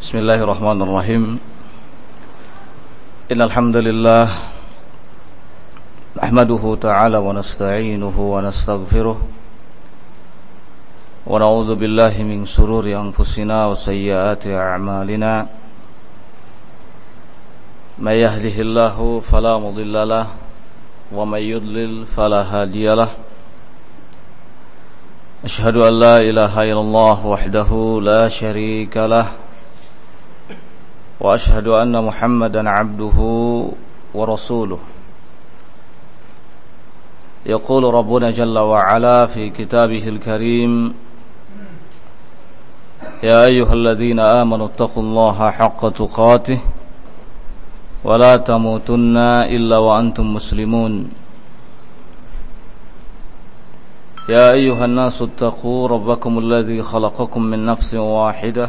بسم الله الرحمن الرحيم إن الحمد لله نحمده تعالى ونستعينه ونستغفره ونعوذ بالله من سرور أنفسنا وسيئات أعمالنا من يهده الله فلا مضل له ومن يضلل فلا هادي له أشهد أن لا إله إلا الله وحده لا شريك له وأشهد أن محمدا عبده ورسوله. يقول ربنا جل وعلا في كتابه الكريم يا أيها الذين آمنوا اتقوا الله حق تقاته ولا تموتن إلا وأنتم مسلمون. يا أيها الناس اتقوا ربكم الذي خلقكم من نفس واحدة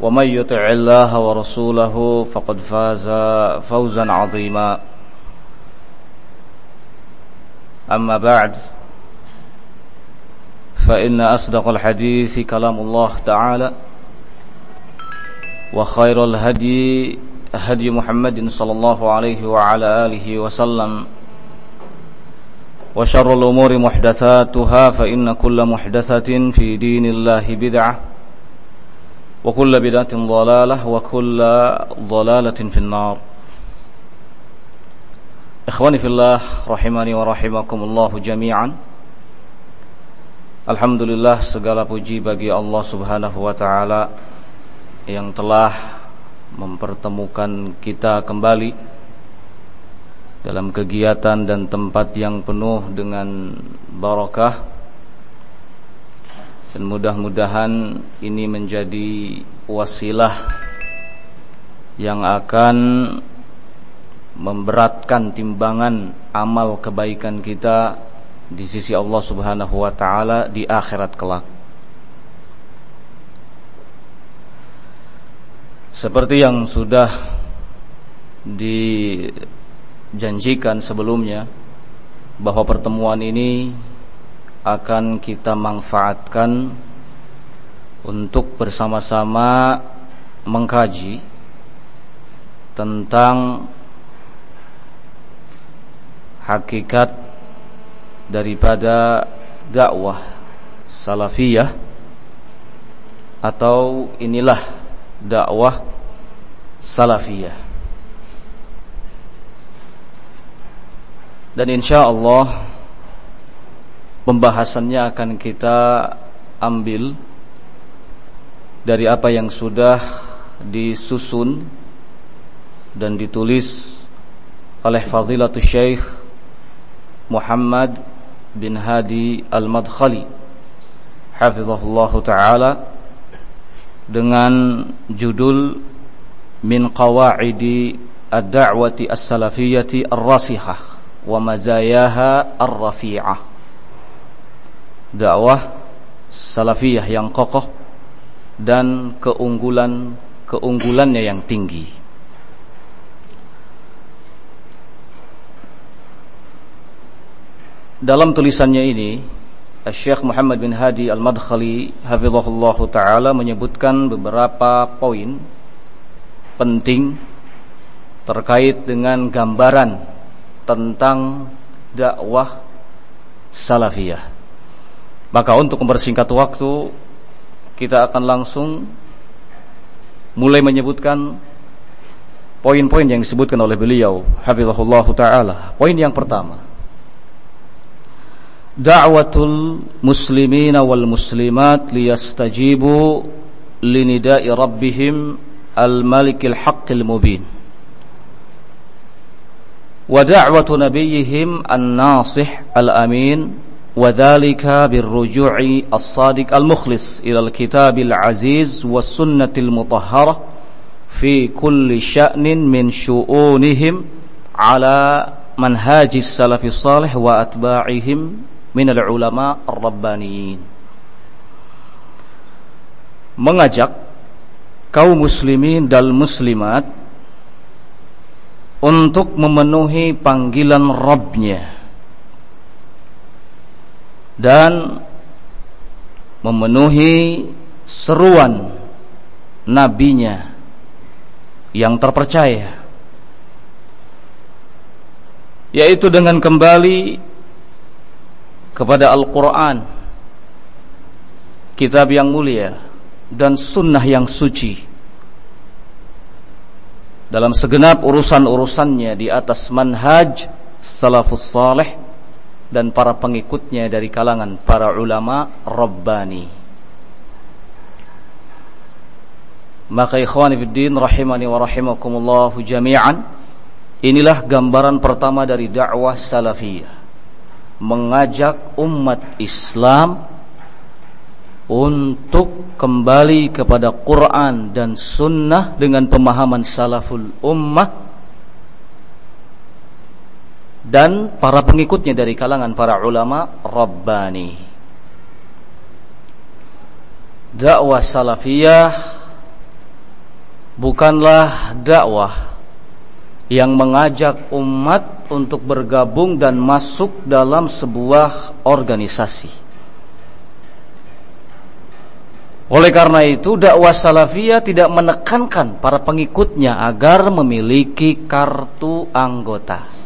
ومن يطع الله ورسوله فقد فاز فوزا عظيما. أما بعد فإن أصدق الحديث كلام الله تعالى وخير الهدي هدي محمد صلى الله عليه وعلى آله وسلم وشر الأمور محدثاتها فإن كل محدثة في دين الله بدعة وكل بدعة ضلالة وكل ضلالة في النار إخواني في الله رحمني ورحمكم الله جميعا Alhamdulillah segala puji bagi Allah Subhanahu wa taala yang telah mempertemukan kita kembali dalam kegiatan dan tempat yang penuh dengan barakah dan mudah-mudahan ini menjadi wasilah yang akan memberatkan timbangan amal kebaikan kita di sisi Allah Subhanahu wa taala di akhirat kelak. Seperti yang sudah dijanjikan sebelumnya bahwa pertemuan ini akan kita manfaatkan untuk bersama-sama mengkaji tentang hakikat daripada dakwah salafiyah atau inilah dakwah salafiyah. Dan insya Allah pembahasannya akan kita ambil dari apa yang sudah disusun dan ditulis oleh Fadilatul Syekh Muhammad bin Hadi Al-Madkhali hafizahullah taala dengan judul min qawaidi ad-da'wati as-salafiyyati ar-rasihah wa mazayaha ar-rafi'ah dakwah salafiyah yang kokoh dan keunggulan keunggulannya yang tinggi Dalam tulisannya ini Syekh Muhammad bin Hadi Al-Madkhali hafizahullah taala menyebutkan beberapa poin penting terkait dengan gambaran tentang dakwah salafiyah. Maka untuk mempersingkat waktu kita akan langsung mulai menyebutkan poin-poin yang disebutkan oleh beliau hafizahullah taala. Poin yang pertama. Da'watul muslimina wal muslimat liyastajibu linida'i rabbihim al-malikil haqqil mubin. Wa da'watu nabiyyihim an-nasih al-amin وذلك بالرجوع الصادق المخلص إلى الكتاب العزيز والسنة المطهرة في كل شأن من شؤونهم على منهاج السلف الصالح وأتباعهم من العلماء الربانيين. mengajak kaum muslimin dan muslimat untuk memenuhi panggilan Rabbnya. Dan memenuhi seruan nabinya yang terpercaya yaitu dengan kembali kepada Al-Quran kitab yang mulia dan sunnah yang suci. Dalam segenap urusan-urusannya di atas manhaj salafus salih dan para pengikutnya dari kalangan para ulama rabbani. Maka ikhwani fiddin rahimani wa rahimakumullah jami'an inilah gambaran pertama dari dakwah salafiyah mengajak umat Islam untuk kembali kepada Quran dan Sunnah dengan pemahaman salaful ummah dan para pengikutnya dari kalangan para ulama Rabbani. Dakwah salafiyah bukanlah dakwah yang mengajak umat untuk bergabung dan masuk dalam sebuah organisasi Oleh karena itu dakwah salafiyah tidak menekankan para pengikutnya agar memiliki kartu anggota.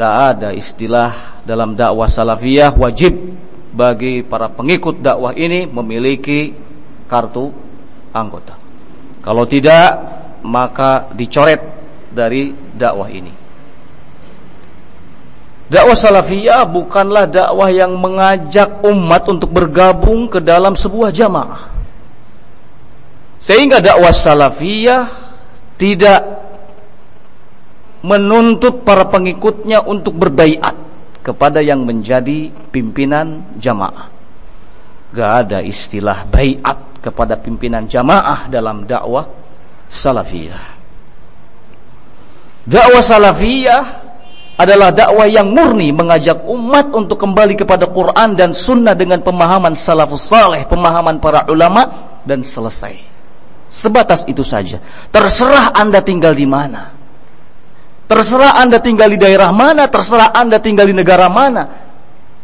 Tidak ada istilah dalam dakwah salafiyah wajib bagi para pengikut dakwah ini memiliki kartu anggota. Kalau tidak maka dicoret dari dakwah ini. Dakwah salafiyah bukanlah dakwah yang mengajak umat untuk bergabung ke dalam sebuah jamaah. Sehingga dakwah salafiyah tidak menuntut para pengikutnya untuk berbaiat kepada yang menjadi pimpinan jamaah. Gak ada istilah baiat kepada pimpinan jamaah dalam dakwah salafiyah. Dakwah salafiyah adalah dakwah yang murni mengajak umat untuk kembali kepada Quran dan Sunnah dengan pemahaman salafus saleh, pemahaman para ulama dan selesai. Sebatas itu saja. Terserah anda tinggal di mana. Terserah anda tinggal di daerah mana, terserah anda tinggal di negara mana.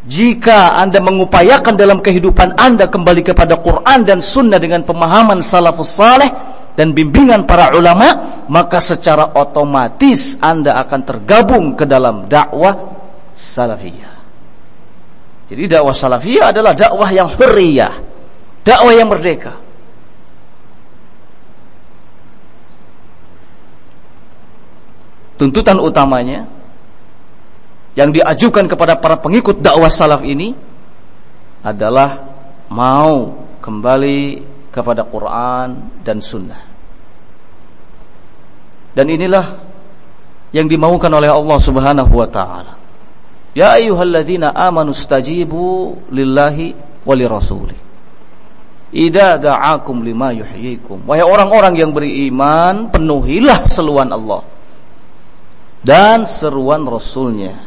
Jika anda mengupayakan dalam kehidupan anda kembali kepada Quran dan Sunnah dengan pemahaman salafus saleh, dan bimbingan para ulama, maka secara otomatis Anda akan tergabung ke dalam dakwah salafiyah. Jadi dakwah salafiyah adalah dakwah yang hurriyah, dakwah yang merdeka. Tuntutan utamanya yang diajukan kepada para pengikut dakwah salaf ini adalah mau kembali kepada Quran dan Sunnah. Dan inilah yang dimaukan oleh Allah Subhanahu wa taala. Ya ayyuhalladzina amanu stajibu lillahi wa lirasuli. Idza da'akum lima yuhyikum. Wahai orang-orang yang beriman, penuhilah seruan Allah dan seruan Rasulnya.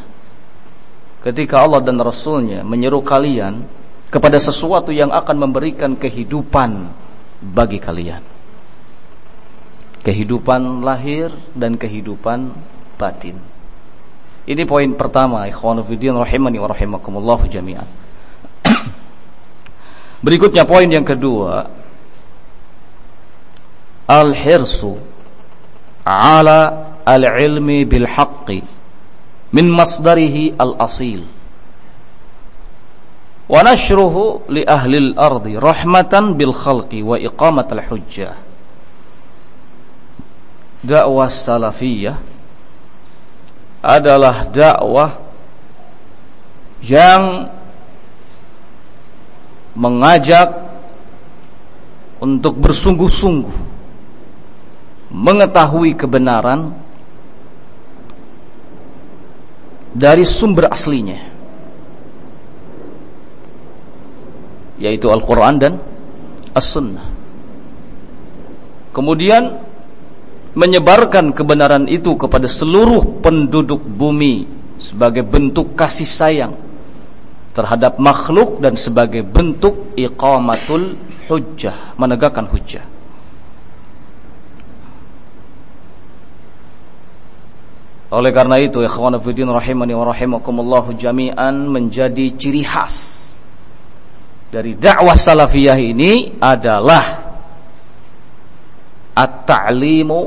Ketika Allah dan Rasulnya menyeru kalian kepada sesuatu yang akan memberikan kehidupan bagi kalian kehidupan lahir dan kehidupan batin. Ini poin pertama, ikhwanu fiddin rahimani wa rahimakumullah jami'an. Berikutnya poin yang kedua, al-hirsu ala al-ilmi bil haqqi min masdarihi al-asil. Wa nashruhu li ahli al-ardi rahmatan bil khalqi wa iqamat al-hujjah. Dakwah salafiyah adalah dakwah yang mengajak untuk bersungguh-sungguh mengetahui kebenaran dari sumber aslinya yaitu Al-Quran dan As-Sunnah kemudian menyebarkan kebenaran itu kepada seluruh penduduk bumi sebagai bentuk kasih sayang terhadap makhluk dan sebagai bentuk iqamatul hujjah, menegakkan hujjah. Oleh karena itu, ikhwan fillah rahimani wa rahimakumullah jami'an menjadi ciri khas dari dakwah salafiyah ini adalah at-ta'limu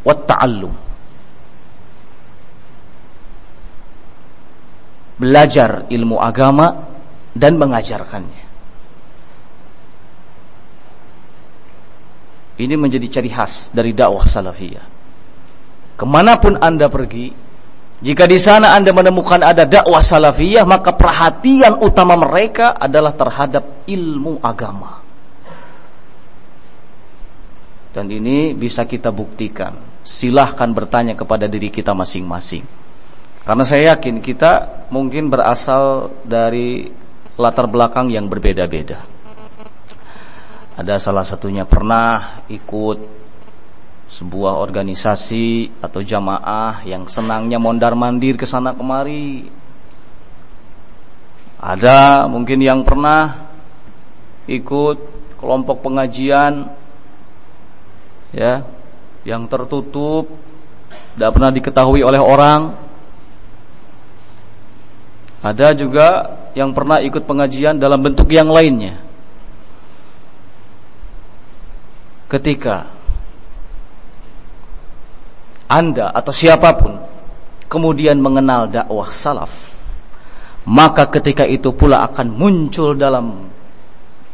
wa ta'allum. Belajar ilmu agama dan mengajarkannya. Ini menjadi ciri khas dari dakwah salafiyah. Ke mana pun anda pergi, jika di sana anda menemukan ada dakwah salafiyah, maka perhatian utama mereka adalah terhadap ilmu agama. Dan ini bisa kita buktikan. Silahkan bertanya kepada diri kita masing-masing. Karena saya yakin kita mungkin berasal dari latar belakang yang berbeda-beda. Ada salah satunya pernah ikut sebuah organisasi atau jamaah yang senangnya mondar mandir ke sana kemari. Ada mungkin yang pernah ikut kelompok pengajian ya yang tertutup tidak pernah diketahui oleh orang. Ada juga yang pernah ikut pengajian dalam bentuk yang lainnya. ketika Anda atau siapa pun kemudian mengenal dakwah salaf, maka ketika itu pula akan muncul dalam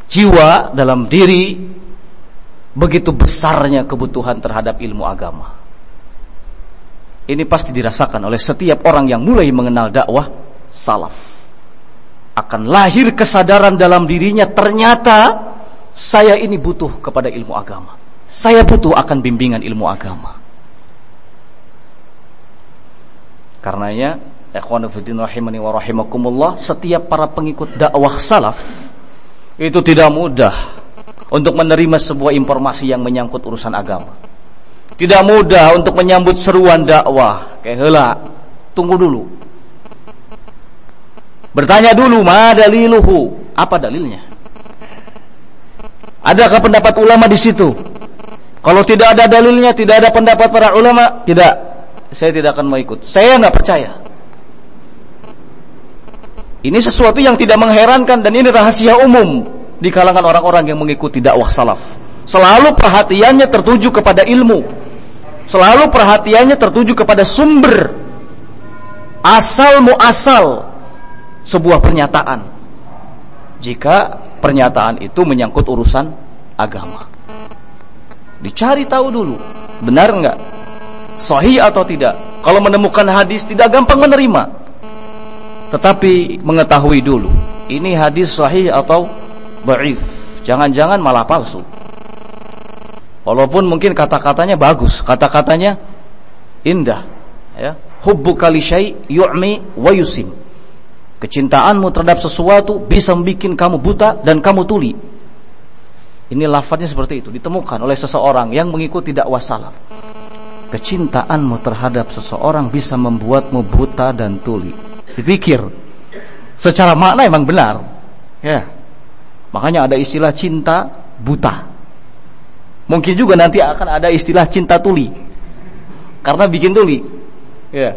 jiwa, dalam diri begitu besarnya kebutuhan terhadap ilmu agama. Ini pasti dirasakan oleh setiap orang yang mulai mengenal dakwah salaf. Akan lahir kesadaran dalam dirinya ternyata saya ini butuh kepada ilmu agama. Saya butuh akan bimbingan ilmu agama. Karenanya, ikhwanu fillah rahimani wa rahimakumullah, setiap para pengikut dakwah salaf itu tidak mudah untuk menerima sebuah informasi yang menyangkut urusan agama. Tidak mudah untuk menyambut seruan dakwah. Kayak hela, tunggu dulu. Bertanya dulu, ma daliluhu? Apa dalilnya? Adakah pendapat ulama di situ? Kalau tidak ada dalilnya, tidak ada pendapat para ulama, tidak. Saya tidak akan mau ikut. Saya nggak percaya. Ini sesuatu yang tidak mengherankan dan ini rahasia umum di kalangan orang-orang yang mengikuti dakwah salaf. Selalu perhatiannya tertuju kepada ilmu. Selalu perhatiannya tertuju kepada sumber asal muasal sebuah pernyataan. Jika pernyataan itu menyangkut urusan agama. Dicari tahu dulu, benar enggak? Sahih atau tidak? Kalau menemukan hadis tidak gampang menerima. Tetapi mengetahui dulu, ini hadis sahih atau dhaif. Jangan-jangan malah palsu. Walaupun mungkin kata-katanya bagus, kata-katanya indah, ya. Hubbuka li syai' yu'mi wa yusim. Kecintaanmu terhadap sesuatu bisa membuat kamu buta dan kamu tuli. Ini lafadznya seperti itu, ditemukan oleh seseorang yang mengikuti dakwah salaf. Kecintaanmu terhadap seseorang bisa membuatmu buta dan tuli. Dipikir, secara makna emang benar. Ya. Makanya ada istilah cinta buta. Mungkin juga nanti akan ada istilah cinta tuli. Karena bikin tuli. Ya.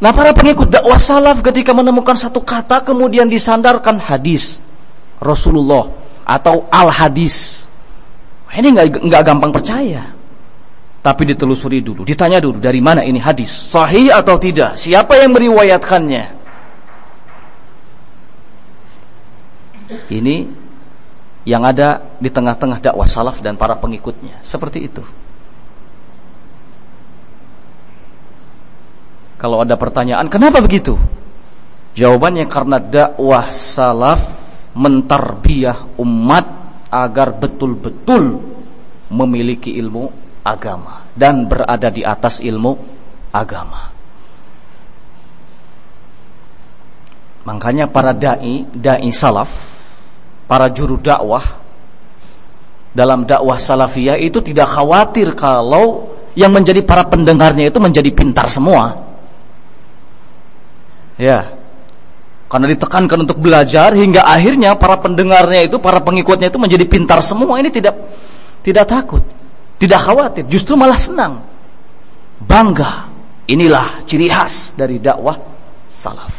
Nah para pengikut dakwah salaf ketika menemukan satu kata kemudian disandarkan hadis Rasulullah atau al hadis. Ini nggak nggak gampang percaya. Tapi ditelusuri dulu, ditanya dulu dari mana ini hadis, sahih atau tidak, siapa yang meriwayatkannya. Ini yang ada di tengah-tengah dakwah salaf dan para pengikutnya, seperti itu. Kalau ada pertanyaan, kenapa begitu? Jawabannya karena dakwah salaf mentarbiyah umat agar betul-betul memiliki ilmu agama dan berada di atas ilmu agama. Makanya para dai, dai salaf, para juru dakwah dalam dakwah salafiyah itu tidak khawatir kalau yang menjadi para pendengarnya itu menjadi pintar semua. Ya. Karena ditekankan untuk belajar hingga akhirnya para pendengarnya itu, para pengikutnya itu menjadi pintar semua. Ini tidak tidak takut, tidak khawatir, justru malah senang. Bangga. Inilah ciri khas dari dakwah salaf.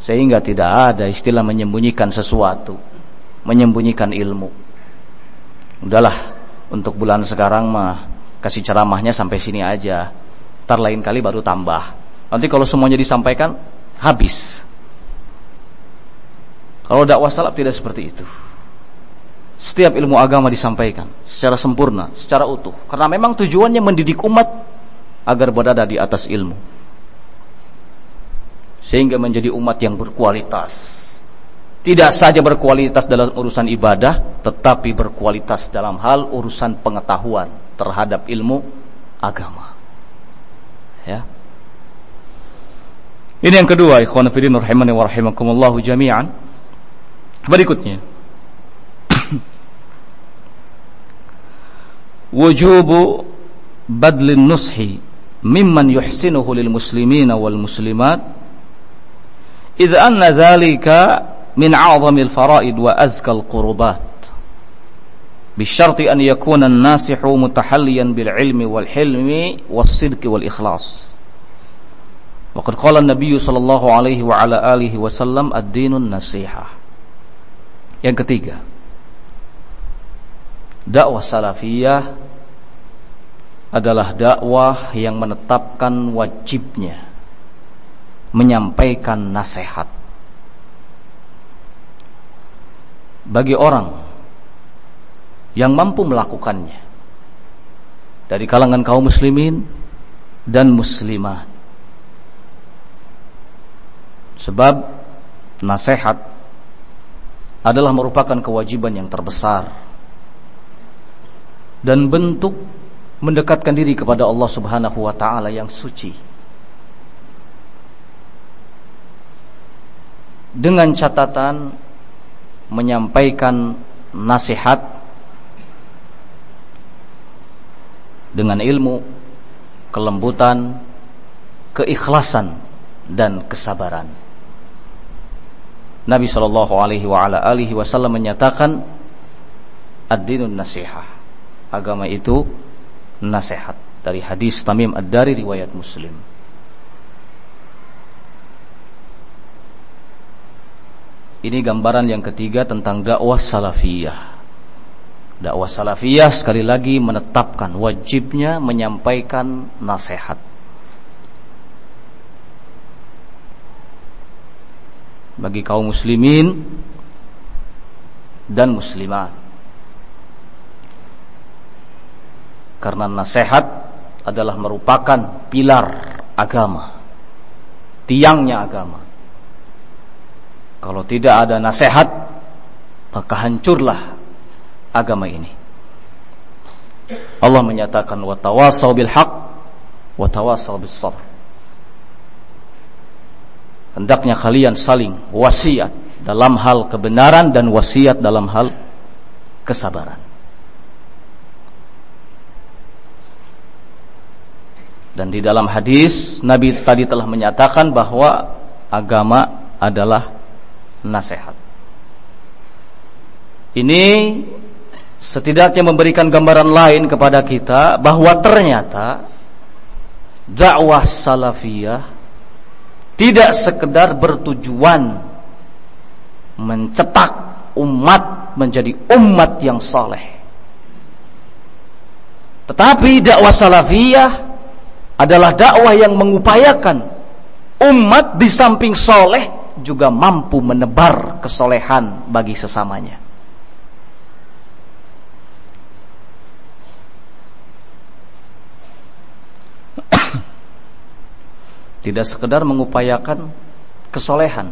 Sehingga tidak ada istilah menyembunyikan sesuatu, menyembunyikan ilmu. Udahlah, untuk bulan sekarang mah kasih ceramahnya sampai sini aja. Ntar lain kali baru tambah. Nanti kalau semuanya disampaikan, habis. Kalau dakwah salaf tidak seperti itu. Setiap ilmu agama disampaikan secara sempurna, secara utuh. Karena memang tujuannya mendidik umat agar berada di atas ilmu. Sehingga menjadi umat yang berkualitas. Tidak saja berkualitas dalam urusan ibadah, tetapi berkualitas dalam hal urusan pengetahuan terhadap ilmu agama. Ya. Ini yang kedua, ikhwan fillah rahimakumullah jami'an. Berikutnya. Wujubu badlin nushi mimman yuhsinuhu lil muslimina wal muslimat idh anna dhalika min a'zamil faraid wa azkal qurubat bisharti an yakuna an-nasihu mutahalliyan bil ilmi wal hilmi was sidqi wal ikhlas Waqad qala an-nabiy sallallahu alaihi wa ala alihi wasallam ad-dinun nasihah Yang ketiga dakwah salafiyah adalah dakwah yang menetapkan wajibnya menyampaikan nasihat. Bagi orang yang mampu melakukannya dari kalangan kaum muslimin dan muslimat sebab nasihat adalah merupakan kewajiban yang terbesar dan bentuk mendekatkan diri kepada Allah Subhanahu wa taala yang suci. Dengan catatan menyampaikan nasihat dengan ilmu, kelembutan, keikhlasan dan kesabaran. Nabi Shallallahu alaihi wasallam menyatakan ad-dinun nasihah. Agama itu nasihat dari hadis Tamim Ad-Dari riwayat Muslim. Ini gambaran yang ketiga tentang dakwah salafiyah. Dakwah salafiyah sekali lagi menetapkan wajibnya menyampaikan nasihat. Bagi kaum muslimin dan muslimat karena nasihat adalah merupakan pilar agama tiangnya agama. Kalau tidak ada nasihat maka hancurlah agama ini. Allah menyatakan wa tawassaw bil haq wa tawassaw bis sabr hendaknya kalian saling wasiat dalam hal kebenaran dan wasiat dalam hal kesabaran Dan di dalam hadis Nabi tadi telah menyatakan bahwa agama adalah nasihat. Ini setidaknya memberikan gambaran lain kepada kita bahwa ternyata dakwah salafiyah tidak sekedar bertujuan mencetak umat menjadi umat yang saleh. Tetapi dakwah salafiyah adalah dakwah yang mengupayakan umat di samping soleh juga mampu menebar kesolehan bagi sesamanya. Tidak sekedar mengupayakan kesolehan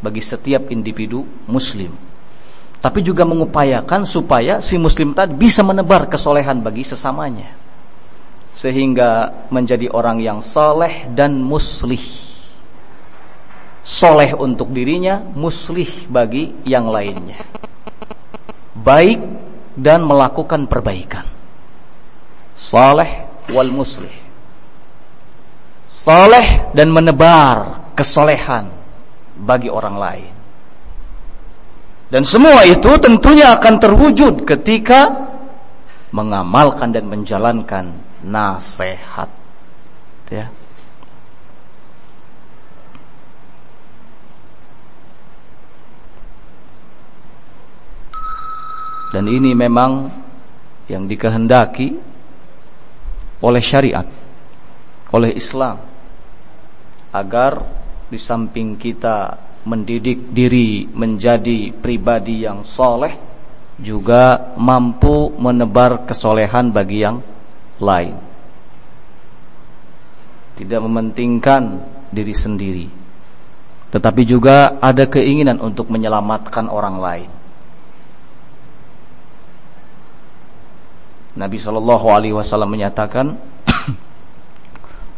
bagi setiap individu muslim. Tapi juga mengupayakan supaya si muslim tadi bisa menebar kesolehan bagi sesamanya sehingga menjadi orang yang soleh dan muslih. Soleh untuk dirinya, muslih bagi yang lainnya. Baik dan melakukan perbaikan. Saleh wal muslih. Saleh dan menebar kesolehan bagi orang lain. Dan semua itu tentunya akan terwujud ketika mengamalkan dan menjalankan nasihat. Ya. Dan ini memang yang dikehendaki oleh syariat, oleh Islam agar di samping kita mendidik diri menjadi pribadi yang soleh juga mampu menebar kesolehan bagi yang lain tidak mementingkan diri sendiri tetapi juga ada keinginan untuk menyelamatkan orang lain Nabi Shallallahu Alaihi Wasallam menyatakan,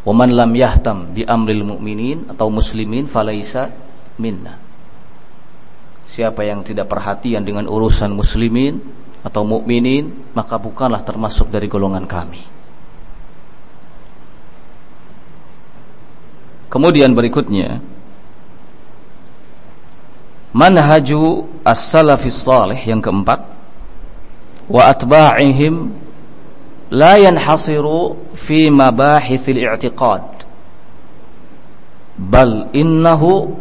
"Waman lam yahtam bi amril mu'minin atau muslimin falaisa minna." Siapa yang tidak perhatian dengan urusan muslimin atau mukminin, maka bukanlah termasuk dari golongan kami. Kemudian berikutnya. Manhaju as-salafis salih yang keempat. Wa atba'ihim la yanhasiru fi mabahithil i'tiqad. Bal innahu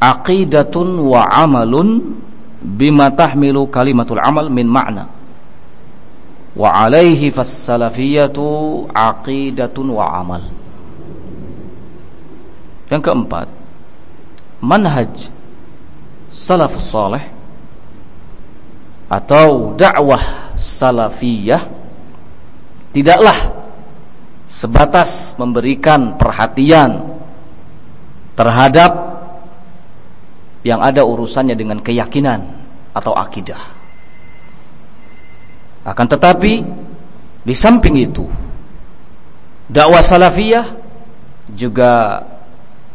aqidatun wa amalun bima tahmilu kalimatul amal min ma'na. Wa alaihi fas-salafiyatu aqidatun wa amal yang keempat manhaj salafus salih atau dakwah salafiyah tidaklah sebatas memberikan perhatian terhadap yang ada urusannya dengan keyakinan atau akidah. Akan tetapi di samping itu dakwah salafiyah juga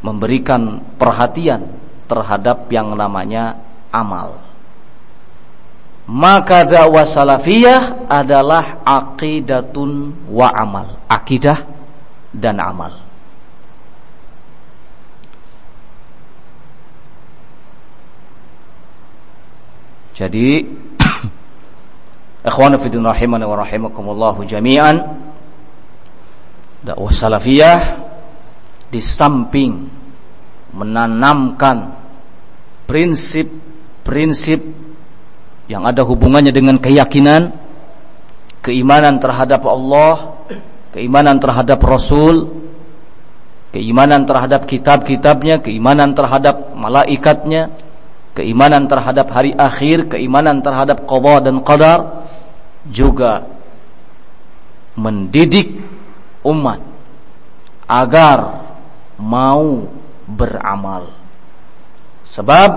memberikan perhatian terhadap yang namanya amal. Maka dakwah salafiyah adalah aqidatun wa amal. Akidah dan amal. Jadi ikhwan fillah rahimani wa rahimakumullah jami'an dakwah salafiyah di samping menanamkan prinsip-prinsip yang ada hubungannya dengan keyakinan, keimanan terhadap Allah, keimanan terhadap Rasul, keimanan terhadap kitab-kitabnya, keimanan terhadap malaikatnya, keimanan terhadap hari akhir, keimanan terhadap qada dan qadar, juga mendidik umat agar mau beramal. Sebab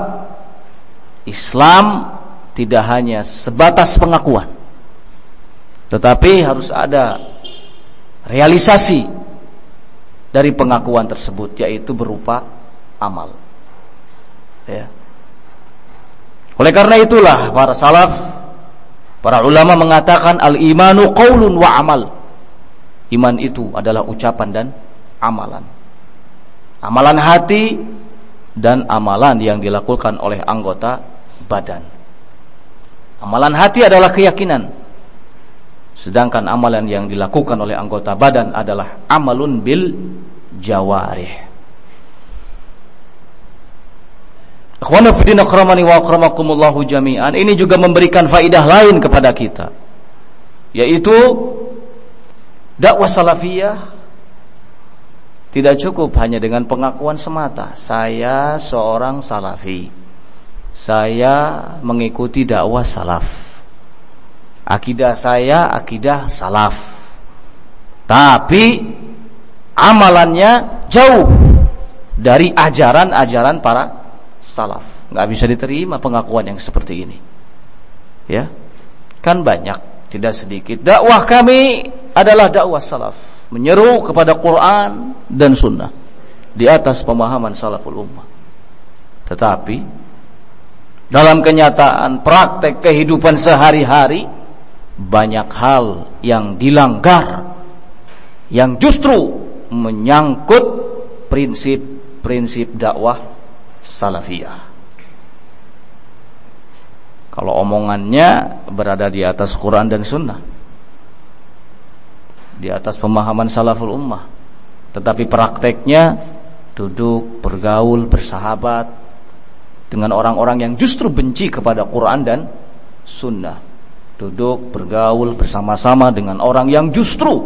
Islam tidak hanya sebatas pengakuan tetapi harus ada realisasi dari pengakuan tersebut yaitu berupa amal. Ya. Oleh karena itulah para salaf para ulama mengatakan al imanu qaulun wa amal. Iman itu adalah ucapan dan amalan amalan hati dan amalan yang dilakukan oleh anggota badan Amalan hati adalah keyakinan. Sedangkan amalan yang dilakukan oleh anggota badan adalah amalun bil jawarih. Jami'an. Ini juga memberikan faidah lain kepada kita. Yaitu dakwah salafiyah tidak cukup hanya dengan pengakuan semata. Saya seorang salafi saya mengikuti dakwah salaf. Akidah saya akidah salaf. Tapi amalannya jauh dari ajaran-ajaran para salaf. Nggak bisa diterima pengakuan yang seperti ini. Ya. Kan banyak, tidak sedikit. Dakwah kami adalah dakwah salaf, menyeru kepada Quran dan sunnah di atas pemahaman salaful ummah. Tetapi dalam kenyataan praktek kehidupan sehari-hari banyak hal yang dilanggar yang justru menyangkut prinsip-prinsip dakwah salafiyah. Kalau omongannya berada di atas Quran dan Sunnah, di atas pemahaman salaful ummah, tetapi prakteknya duduk, bergaul, bersahabat dengan orang-orang yang justru benci kepada Quran dan Sunnah. Duduk, bergaul bersama-sama dengan orang yang justru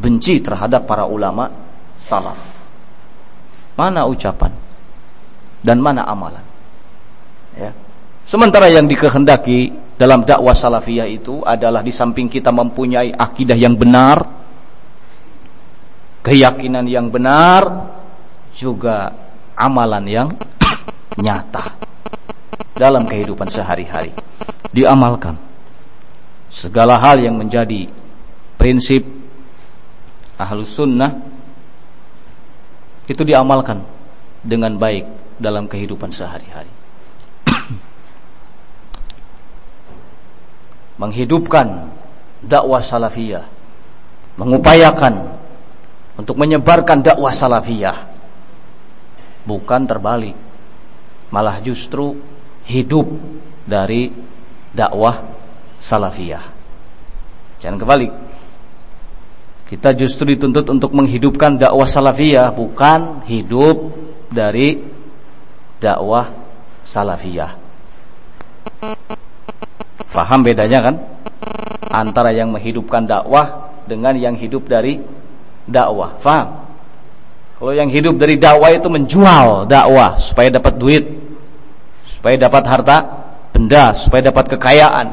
benci terhadap para ulama salaf. Mana ucapan dan mana amalan? Ya. Sementara yang dikehendaki dalam dakwah salafiyah itu adalah di samping kita mempunyai akidah yang benar, keyakinan yang benar, juga amalan yang nyata dalam kehidupan sehari-hari. Diamalkan segala hal yang menjadi prinsip ahlus sunnah itu diamalkan dengan baik dalam kehidupan sehari-hari. Menghidupkan dakwah salafiyah, mengupayakan untuk menyebarkan dakwah salafiyah, bukan terbalik, malah justru hidup dari dakwah salafiyah. Jangan kebalik. Kita justru dituntut untuk menghidupkan dakwah salafiyah, bukan hidup dari dakwah salafiyah. Faham bedanya kan? Antara yang menghidupkan dakwah dengan yang hidup dari dakwah. Faham? Kalau yang hidup dari dakwah itu menjual dakwah supaya dapat duit, supaya dapat harta benda, supaya dapat kekayaan,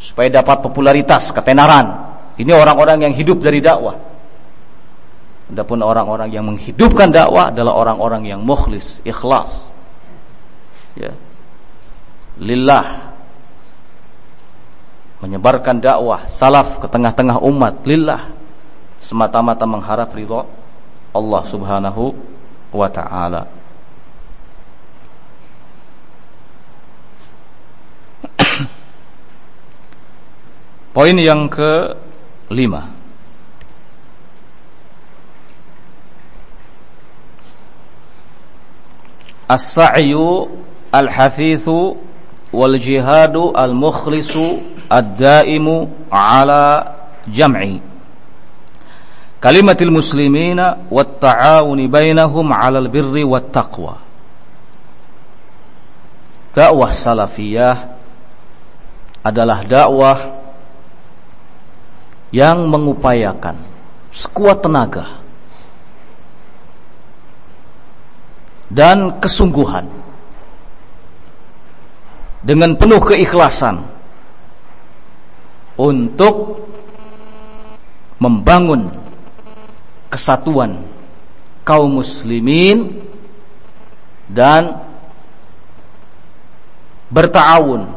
supaya dapat popularitas, ketenaran. Ini orang-orang yang hidup dari dakwah. Adapun orang-orang yang menghidupkan dakwah adalah orang-orang yang mukhlis, ikhlas. Ya. Lillah. Menyebarkan dakwah salaf ke tengah-tengah umat lillah semata-mata mengharap ridha Allah Subhanahu wa taala. Poin yang ke lima As-sa'yu al-hathithu wal jihadu al-mukhlisu ad-daimu ala jam'i kalimatil muslimina wat ta'awuni bainahum 'alal birri wat taqwa dakwah salafiyah adalah dakwah yang mengupayakan sekuat tenaga dan kesungguhan dengan penuh keikhlasan untuk membangun kesatuan kaum muslimin dan bertawun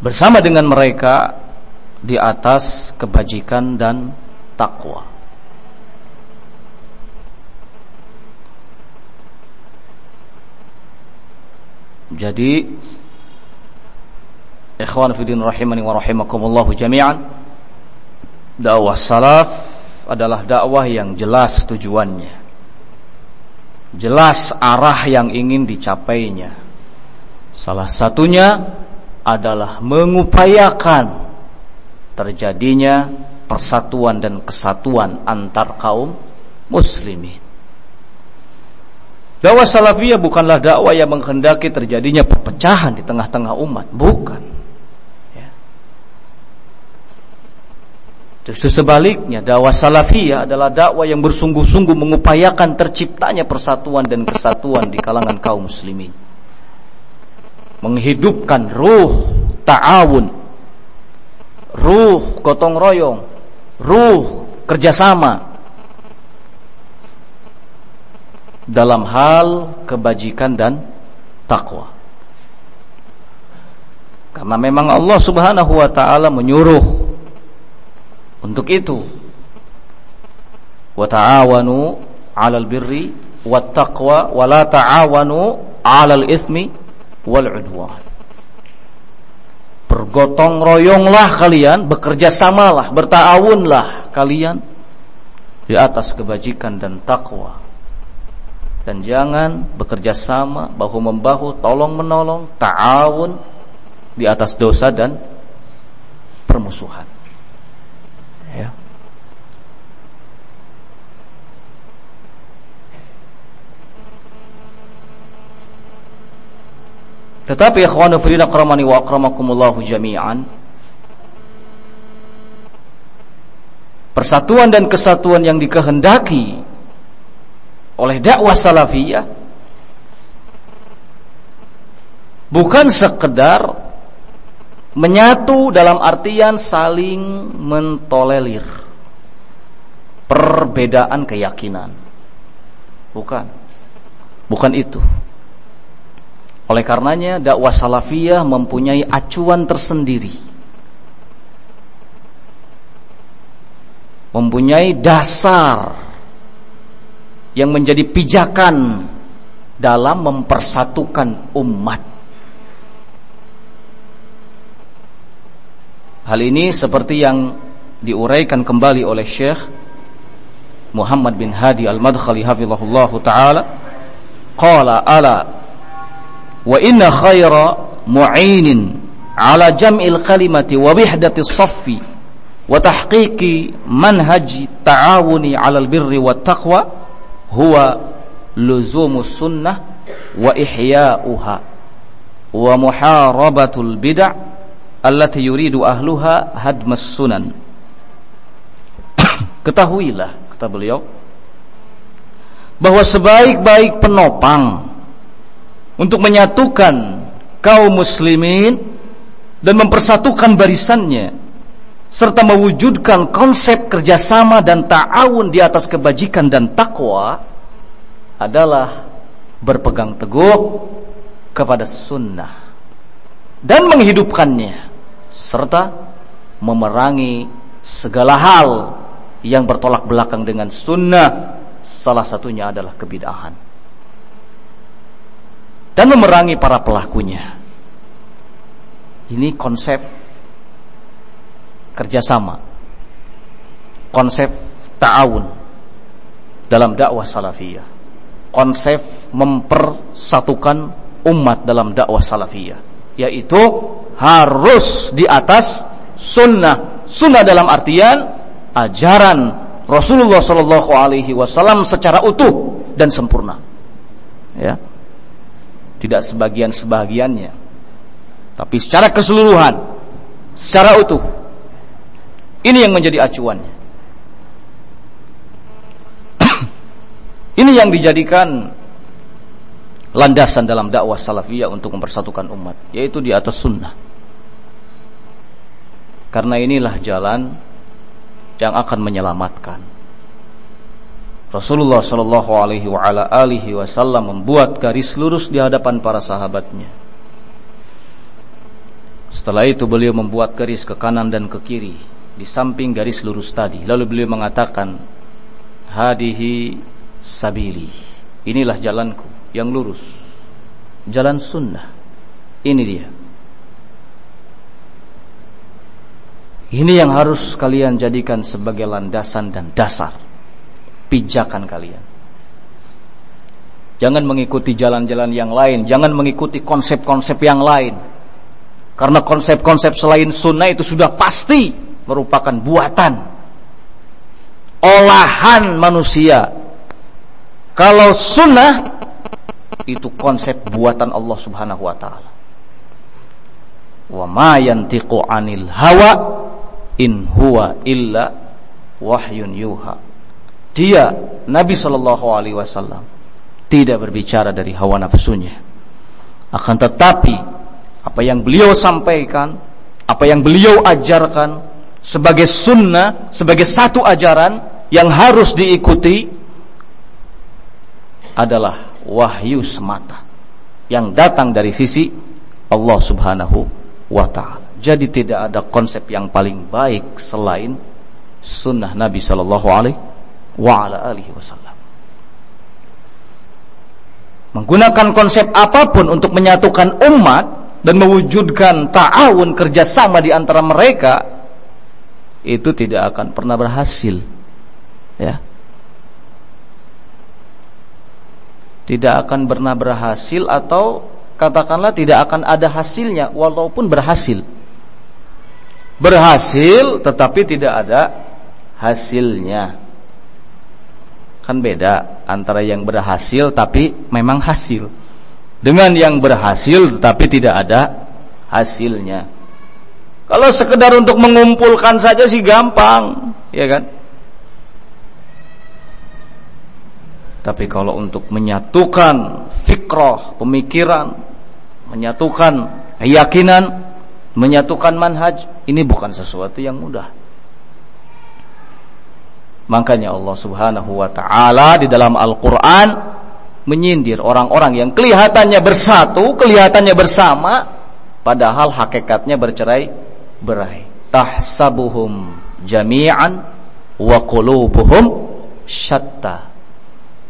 bersama dengan mereka di atas kebajikan dan takwa. Jadi ikhwan fillah rahimani wa rahimakumullah jami'an dakwah salaf adalah dakwah yang jelas tujuannya. Jelas arah yang ingin dicapainya. Salah satunya adalah mengupayakan terjadinya persatuan dan kesatuan antar kaum muslimin. Dakwah salafiyah bukanlah dakwah yang menghendaki terjadinya perpecahan di tengah-tengah umat, bukan. Justru sebaliknya, dakwah salafiyah adalah dakwah yang bersungguh-sungguh mengupayakan terciptanya persatuan dan kesatuan di kalangan kaum muslimin. Menghidupkan ruh ta'awun ruh gotong royong, ruh kerjasama dalam hal kebajikan dan takwa. Karena memang Allah Subhanahu wa taala menyuruh untuk itu. Wa ta'awanu 'alal birri wat taqwa wa la ta'awanu 'alal ismi wal 'udwan. Bergotong royonglah kalian, bekerja samalah, bertawunlah kalian di atas kebajikan dan takwa. Dan jangan bekerja sama bahu membahu, tolong menolong, ta'awun di atas dosa dan permusuhan. Ya. Tetapi ikhwanu fillah akramani wa akramakumullahu jami'an persatuan dan kesatuan yang dikehendaki oleh dakwah salafiyah bukan sekedar menyatu dalam artian saling mentolerir perbedaan keyakinan. Bukan. Bukan itu. Oleh karenanya dakwah salafiyah mempunyai acuan tersendiri. Mempunyai dasar yang menjadi pijakan dalam mempersatukan umat. Hal ini seperti yang diuraikan kembali oleh Syekh Muhammad bin Hadi Al-Madkhali hafizahullah taala. Qala ala wa inna khaira mu'inin ala jam'il kalimati wa wihdati saffi wa tahqiqi manhaj ta'awuni 'alal birri wat taqwa huwa luzumus sunnah wa ihya'uha wa muharabatul bid'ah allati yuridu ahluha hadmas sunan. Ketahuilah kata beliau bahwa sebaik-baik penopang untuk menyatukan kaum muslimin dan mempersatukan barisannya serta mewujudkan konsep kerjasama dan ta'awun di atas kebajikan dan takwa adalah berpegang teguh kepada sunnah dan menghidupkannya serta memerangi segala hal yang bertolak belakang dengan sunnah salah satunya adalah kebidahan. Dan memerangi para pelakunya. Ini konsep kerjasama. Konsep ta'awun dalam dakwah salafiyah. Konsep mempersatukan umat dalam dakwah salafiyah yaitu harus di atas sunnah. Sunnah dalam artian ajaran Rasulullah Shallallahu Alaihi Wasallam secara utuh dan sempurna. Ya. Tidak sebagian sebagiannya tapi secara keseluruhan secara utuh. Ini yang menjadi acuannya. Ini yang dijadikan landasan dalam dakwah salafiyah untuk mempersatukan umat, yaitu di atas sunnah. Karena inilah jalan yang akan menyelamatkan. Rasulullah Shallallahu Alaihi Wasallam membuat garis lurus di hadapan para sahabatnya. Setelah itu beliau membuat garis ke kanan dan ke kiri di samping garis lurus tadi. Lalu beliau mengatakan, "Hadihi sabili." Inilah jalanku yang lurus. Jalan sunnah. Ini dia. Ini yang harus kalian jadikan sebagai landasan dan dasar pijakan kalian. Jangan mengikuti jalan-jalan yang lain, jangan mengikuti konsep-konsep yang lain. Karena konsep-konsep selain sunnah itu sudah pasti merupakan buatan olahan manusia. Kalau sunnah itu konsep buatan Allah Subhanahu wa taala. Wa ma yantiqu 'anil hawa in huwa illa wahyun yuha. Dia Nabi Shallallahu alaihi wasallam tidak berbicara dari hawa nafsunya. Akan tetapi apa yang beliau sampaikan, apa yang beliau ajarkan sebagai sunnah, sebagai satu ajaran yang harus diikuti adalah wahyu semata yang datang dari sisi Allah Subhanahu wa taala. Jadi tidak ada konsep yang paling baik selain sunnah Nabi sallallahu alaihi wasallam. Menggunakan konsep apa pun untuk menyatukan umat dan mewujudkan ta'awun kerjasama di antara mereka itu tidak akan pernah berhasil. Ya. Tidak akan pernah berhasil atau katakanlah tidak akan ada hasilnya walaupun berhasil berhasil tetapi tidak ada hasilnya kan beda antara yang berhasil tapi memang hasil dengan yang berhasil tetapi tidak ada hasilnya. Kalau sekedar untuk mengumpulkan saja sih gampang, ya kan? Tapi kalau untuk menyatukan fikroh, pemikiran, menyatukan keyakinan, menyatukan manhaj, ini bukan sesuatu yang mudah. Makanya Allah Subhanahu wa taala di dalam Al-Qur'an menyindir orang-orang yang kelihatannya bersatu, kelihatannya bersama, padahal hakikatnya bercerai berai. Tahsabuhum jami'an wa qulubuhum syatta.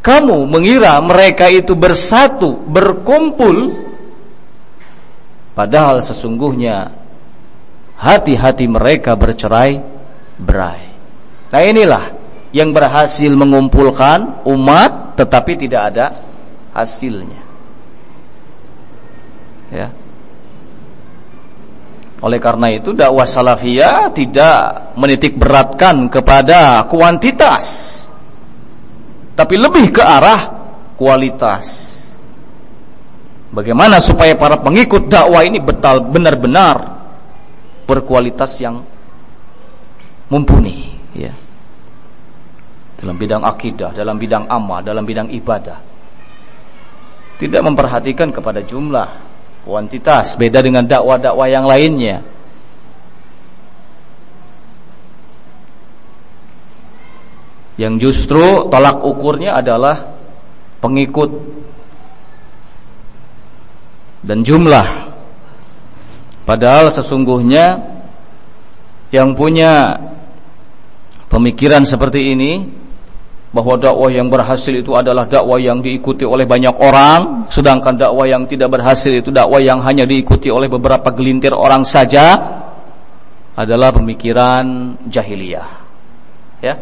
Kamu mengira mereka itu bersatu, berkumpul, padahal sesungguhnya hati-hati mereka bercerai berai. Nah inilah yang berhasil mengumpulkan umat tetapi tidak ada hasilnya. Ya. Oleh karena itu dakwah salafiyah tidak menitik beratkan kepada kuantitas tapi lebih ke arah kualitas. Bagaimana supaya para pengikut dakwah ini betul benar-benar berkualitas yang mumpuni, ya dalam bidang akidah, dalam bidang amal, dalam bidang ibadah. Tidak memperhatikan kepada jumlah, kuantitas, beda dengan dakwah-dakwah yang lainnya. Yang justru tolak ukurnya adalah pengikut dan jumlah. Padahal sesungguhnya yang punya pemikiran seperti ini bahwa dakwah yang berhasil itu adalah dakwah yang diikuti oleh banyak orang, sedangkan dakwah yang tidak berhasil itu dakwah yang hanya diikuti oleh beberapa gelintir orang saja adalah pemikiran jahiliyah. Ya.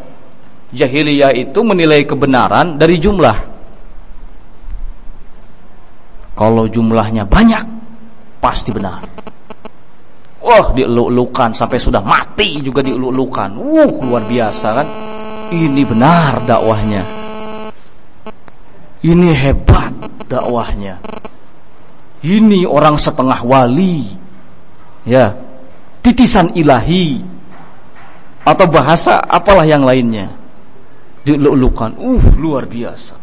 Jahiliyah itu menilai kebenaran dari jumlah. Kalau jumlahnya banyak, pasti benar. Wah, dieluk-elukan sampai sudah mati juga dieluk-elukan. Luar biasa kan? ini benar dakwahnya. Ini hebat dakwahnya. Ini orang setengah wali. Ya. Titisan ilahi. Atau bahasa apalah yang lainnya. Dilulukan. Uh, luar biasa.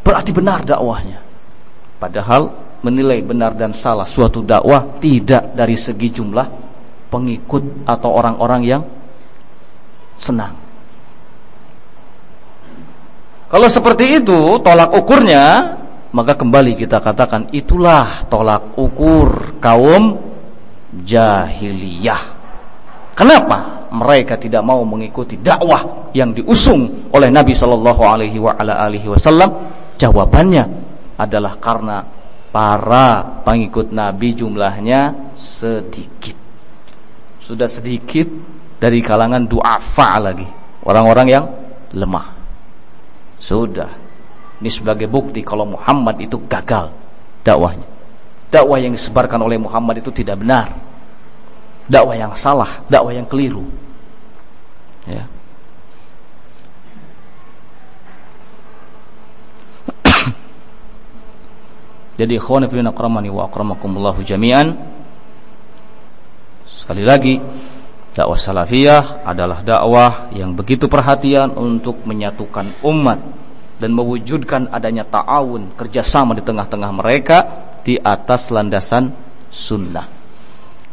Berarti benar dakwahnya. Padahal menilai benar dan salah suatu dakwah tidak dari segi jumlah pengikut atau orang-orang yang senang. Kalau seperti itu tolak ukurnya maka kembali kita katakan itulah tolak ukur kaum jahiliyah. Kenapa mereka tidak mau mengikuti dakwah yang diusung oleh Nabi Shallallahu Alaihi Wasallam? Jawabannya adalah karena para pengikut Nabi jumlahnya sedikit. Sudah sedikit dari kalangan duafa lagi, orang-orang yang lemah. Sudah. Ini sebagai bukti kalau Muhammad itu gagal dakwahnya. Dakwah yang disebarkan oleh Muhammad itu tidak benar. Dakwah yang salah, dakwah yang keliru. Ya. Jadi ikhwan fillah akramani wa akramakumullah jami'an. Sekali lagi Dakwah salafiyah adalah dakwah yang begitu perhatian untuk menyatukan umat dan mewujudkan adanya ta'awun kerjasama di tengah-tengah mereka di atas landasan sunnah.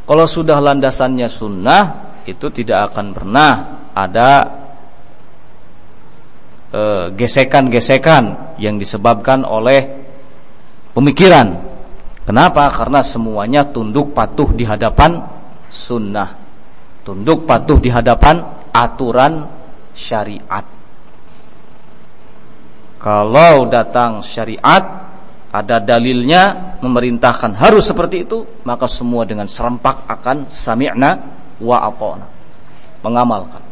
Kalau sudah landasannya sunnah itu tidak akan pernah ada eh, gesekan-gesekan yang disebabkan oleh pemikiran. Kenapa? Karena semuanya tunduk patuh di hadapan sunnah tunduk patuh di hadapan aturan syariat. Kalau datang syariat ada dalilnya memerintahkan harus seperti itu, maka semua dengan serempak akan sami'na wa ata'na. Mengamalkan.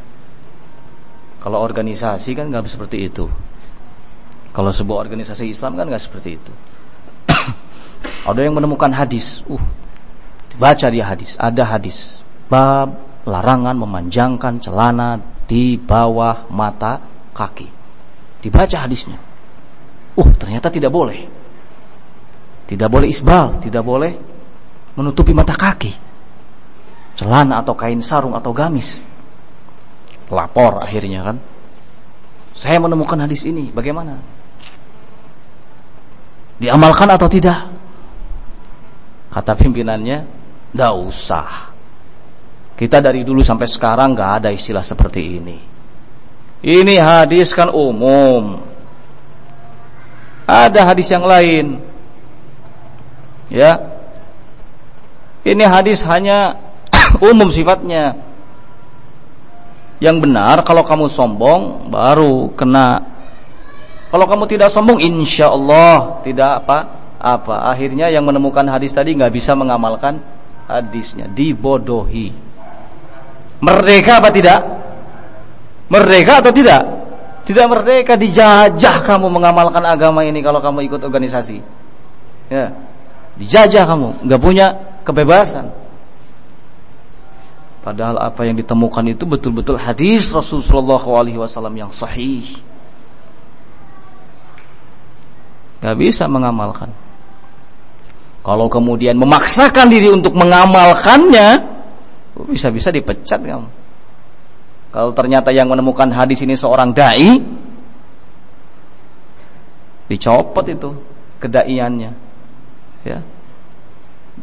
Kalau organisasi kan nggak seperti itu. Kalau sebuah organisasi Islam kan nggak seperti itu. Ada yang menemukan hadis, uh, baca dia hadis, ada hadis bab larangan memanjangkan celana di bawah mata kaki. Dibaca hadisnya. Uh, ternyata tidak boleh. Tidak boleh isbal, tidak boleh menutupi mata kaki. Celana atau kain sarung atau gamis. Lapor akhirnya kan. Saya menemukan hadis ini, bagaimana? Diamalkan atau tidak? Kata pimpinannya, tidak usah. Kita dari dulu sampai sekarang nggak ada istilah seperti ini. Ini hadis kan umum. Ada hadis yang lain Ya. Ini hadis hanya umum sifatnya. Yang benar kalau kamu sombong baru kena. Kalau kamu tidak sombong insya Allah tidak apa apa. Akhirnya yang menemukan hadis tadi nggak bisa mengamalkan hadisnya, dibodohi. Merdeka apa tidak? Merdeka atau tidak? Tidak merdeka dijajah kamu mengamalkan agama ini kalau kamu ikut organisasi. Ya. Dijajah kamu, nggak punya kebebasan. Padahal apa yang ditemukan itu betul-betul hadis Rasulullah SAW yang sahih. Gak bisa mengamalkan. Kalau kemudian memaksakan diri untuk mengamalkannya, bisa-bisa dipecat kamu. Kalau ternyata yang menemukan hadis ini seorang dai, dicopot itu kedaiannya ya.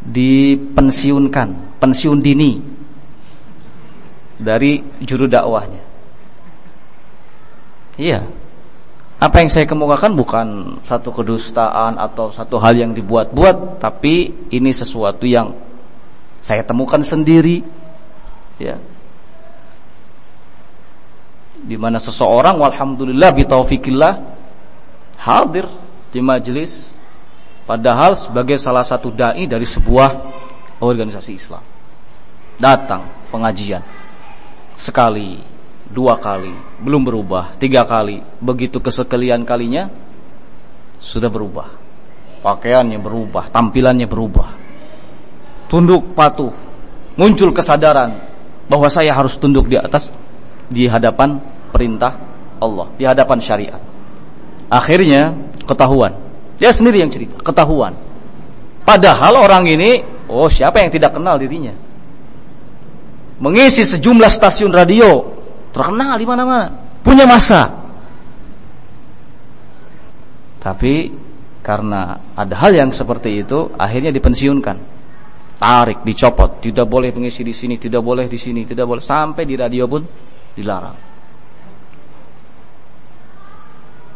Dipensiunkan pensiun dini dari juru dakwahnya. Iya apa yang saya kemukakan bukan satu kedustaan atau satu hal yang dibuat-buat tapi ini sesuatu yang saya temukan sendiri ya di mana seseorang walhamdulillah bitaufikillah hadir di majelis Padahal sebagai salah satu dai dari sebuah organisasi Islam. Datang pengajian sekali, dua kali, belum berubah, tiga kali. Begitu kesekalian kalinya sudah berubah. Pakaiannya berubah, tampilannya berubah. Tunduk patuh, muncul kesadaran bahwa saya harus tunduk di atas di hadapan perintah Allah, di hadapan syariat. Akhirnya ketahuan dia sendiri yang cerita, ketahuan. Padahal orang ini, oh siapa yang tidak kenal dirinya? Mengisi sejumlah stasiun radio, terkenal di mana-mana, punya masa. Tapi karena ada hal yang seperti itu, akhirnya dipensiunkan. Tarik, dicopot, tidak boleh mengisi di sini, tidak boleh di sini, tidak boleh sampai di radio pun dilarang.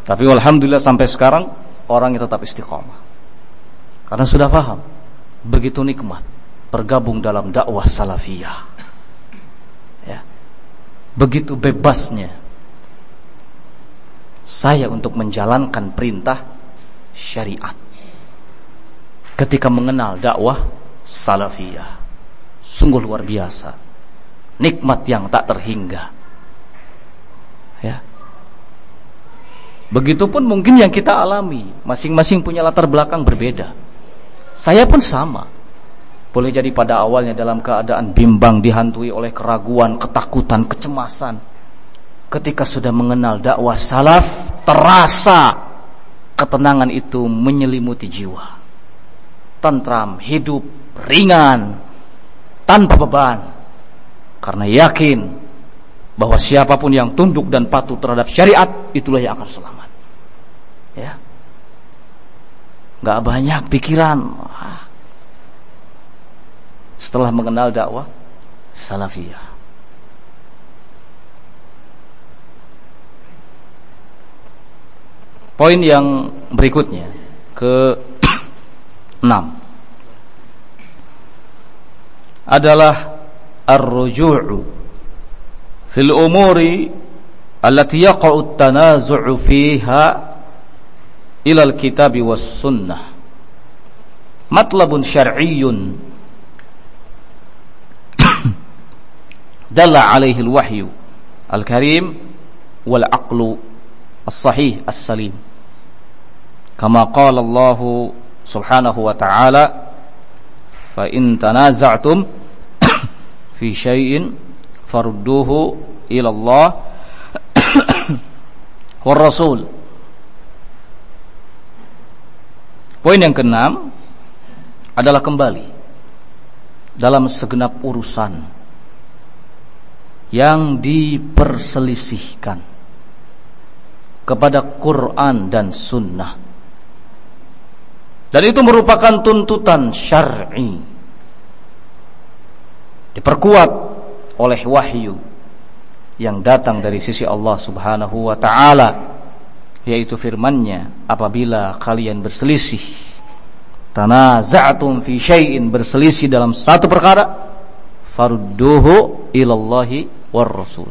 Tapi alhamdulillah sampai sekarang orangnya tetap istiqomah. Karena sudah paham begitu nikmat bergabung dalam dakwah salafiyah. Begitu bebasnya saya untuk menjalankan perintah syariat. Ketika mengenal dakwah salafiyah. Sungguh luar biasa. Nikmat yang tak terhingga. Ya. Begitupun mungkin yang kita alami, masing-masing punya latar belakang berbeda. Saya pun sama. Boleh jadi pada awalnya dalam keadaan bimbang dihantui oleh keraguan, ketakutan, kecemasan. Ketika sudah mengenal dakwah salaf, terasa ketenangan itu menyelimuti jiwa. Tentram, hidup, ringan, tanpa beban. Karena yakin bahwa siapa pun yang tunduk dan patuh terhadap syariat itulah yang akan selamat ya nggak banyak pikiran setelah mengenal dakwah salafiyah. Poin yang berikutnya ke enam. Adalah ar-ruju'u fil umuri allati yaqa'u at-tanazu'u fiha ila al-kitab was sunnah. Matlabun syar'iyyun dalla alaihi al-wahyu al-karim wal aqlu as-sahih as-salim kama qala Allah subhanahu wa ta'ala fa in tanaza'tum fi syai'in farudduhu ila Allah war rasul Poin yang keenam adalah kembali dalam segenap urusan yang diperselisihkan kepada Quran dan Sunnah. Dan itu merupakan tuntutan syar'i. Diperkuat oleh wahyu yang datang dari sisi Allah Subhanahu wa taala yaitu firman-Nya apabila kalian berselisih tanaza'tum fi syai'in berselisih dalam satu perkara farudduhu ilallahi war rasul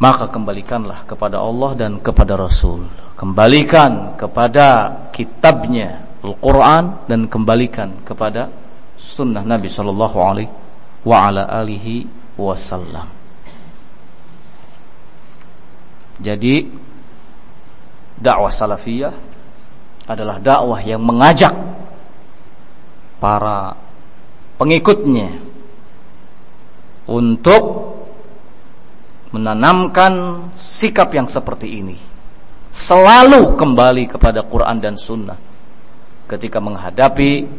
maka kembalikanlah kepada Allah dan kepada Rasul. Kembalikan kepada kitabnya Al-Quran dan kembalikan kepada sunnah Nabi Sallallahu Alaihi wa ala alihi wasallam. Jadi dakwah salafiyah adalah dakwah yang mengajak para pengikutnya untuk menanamkan sikap yang seperti ini. Selalu kembali kepada Quran dan Sunnah ketika menghadapi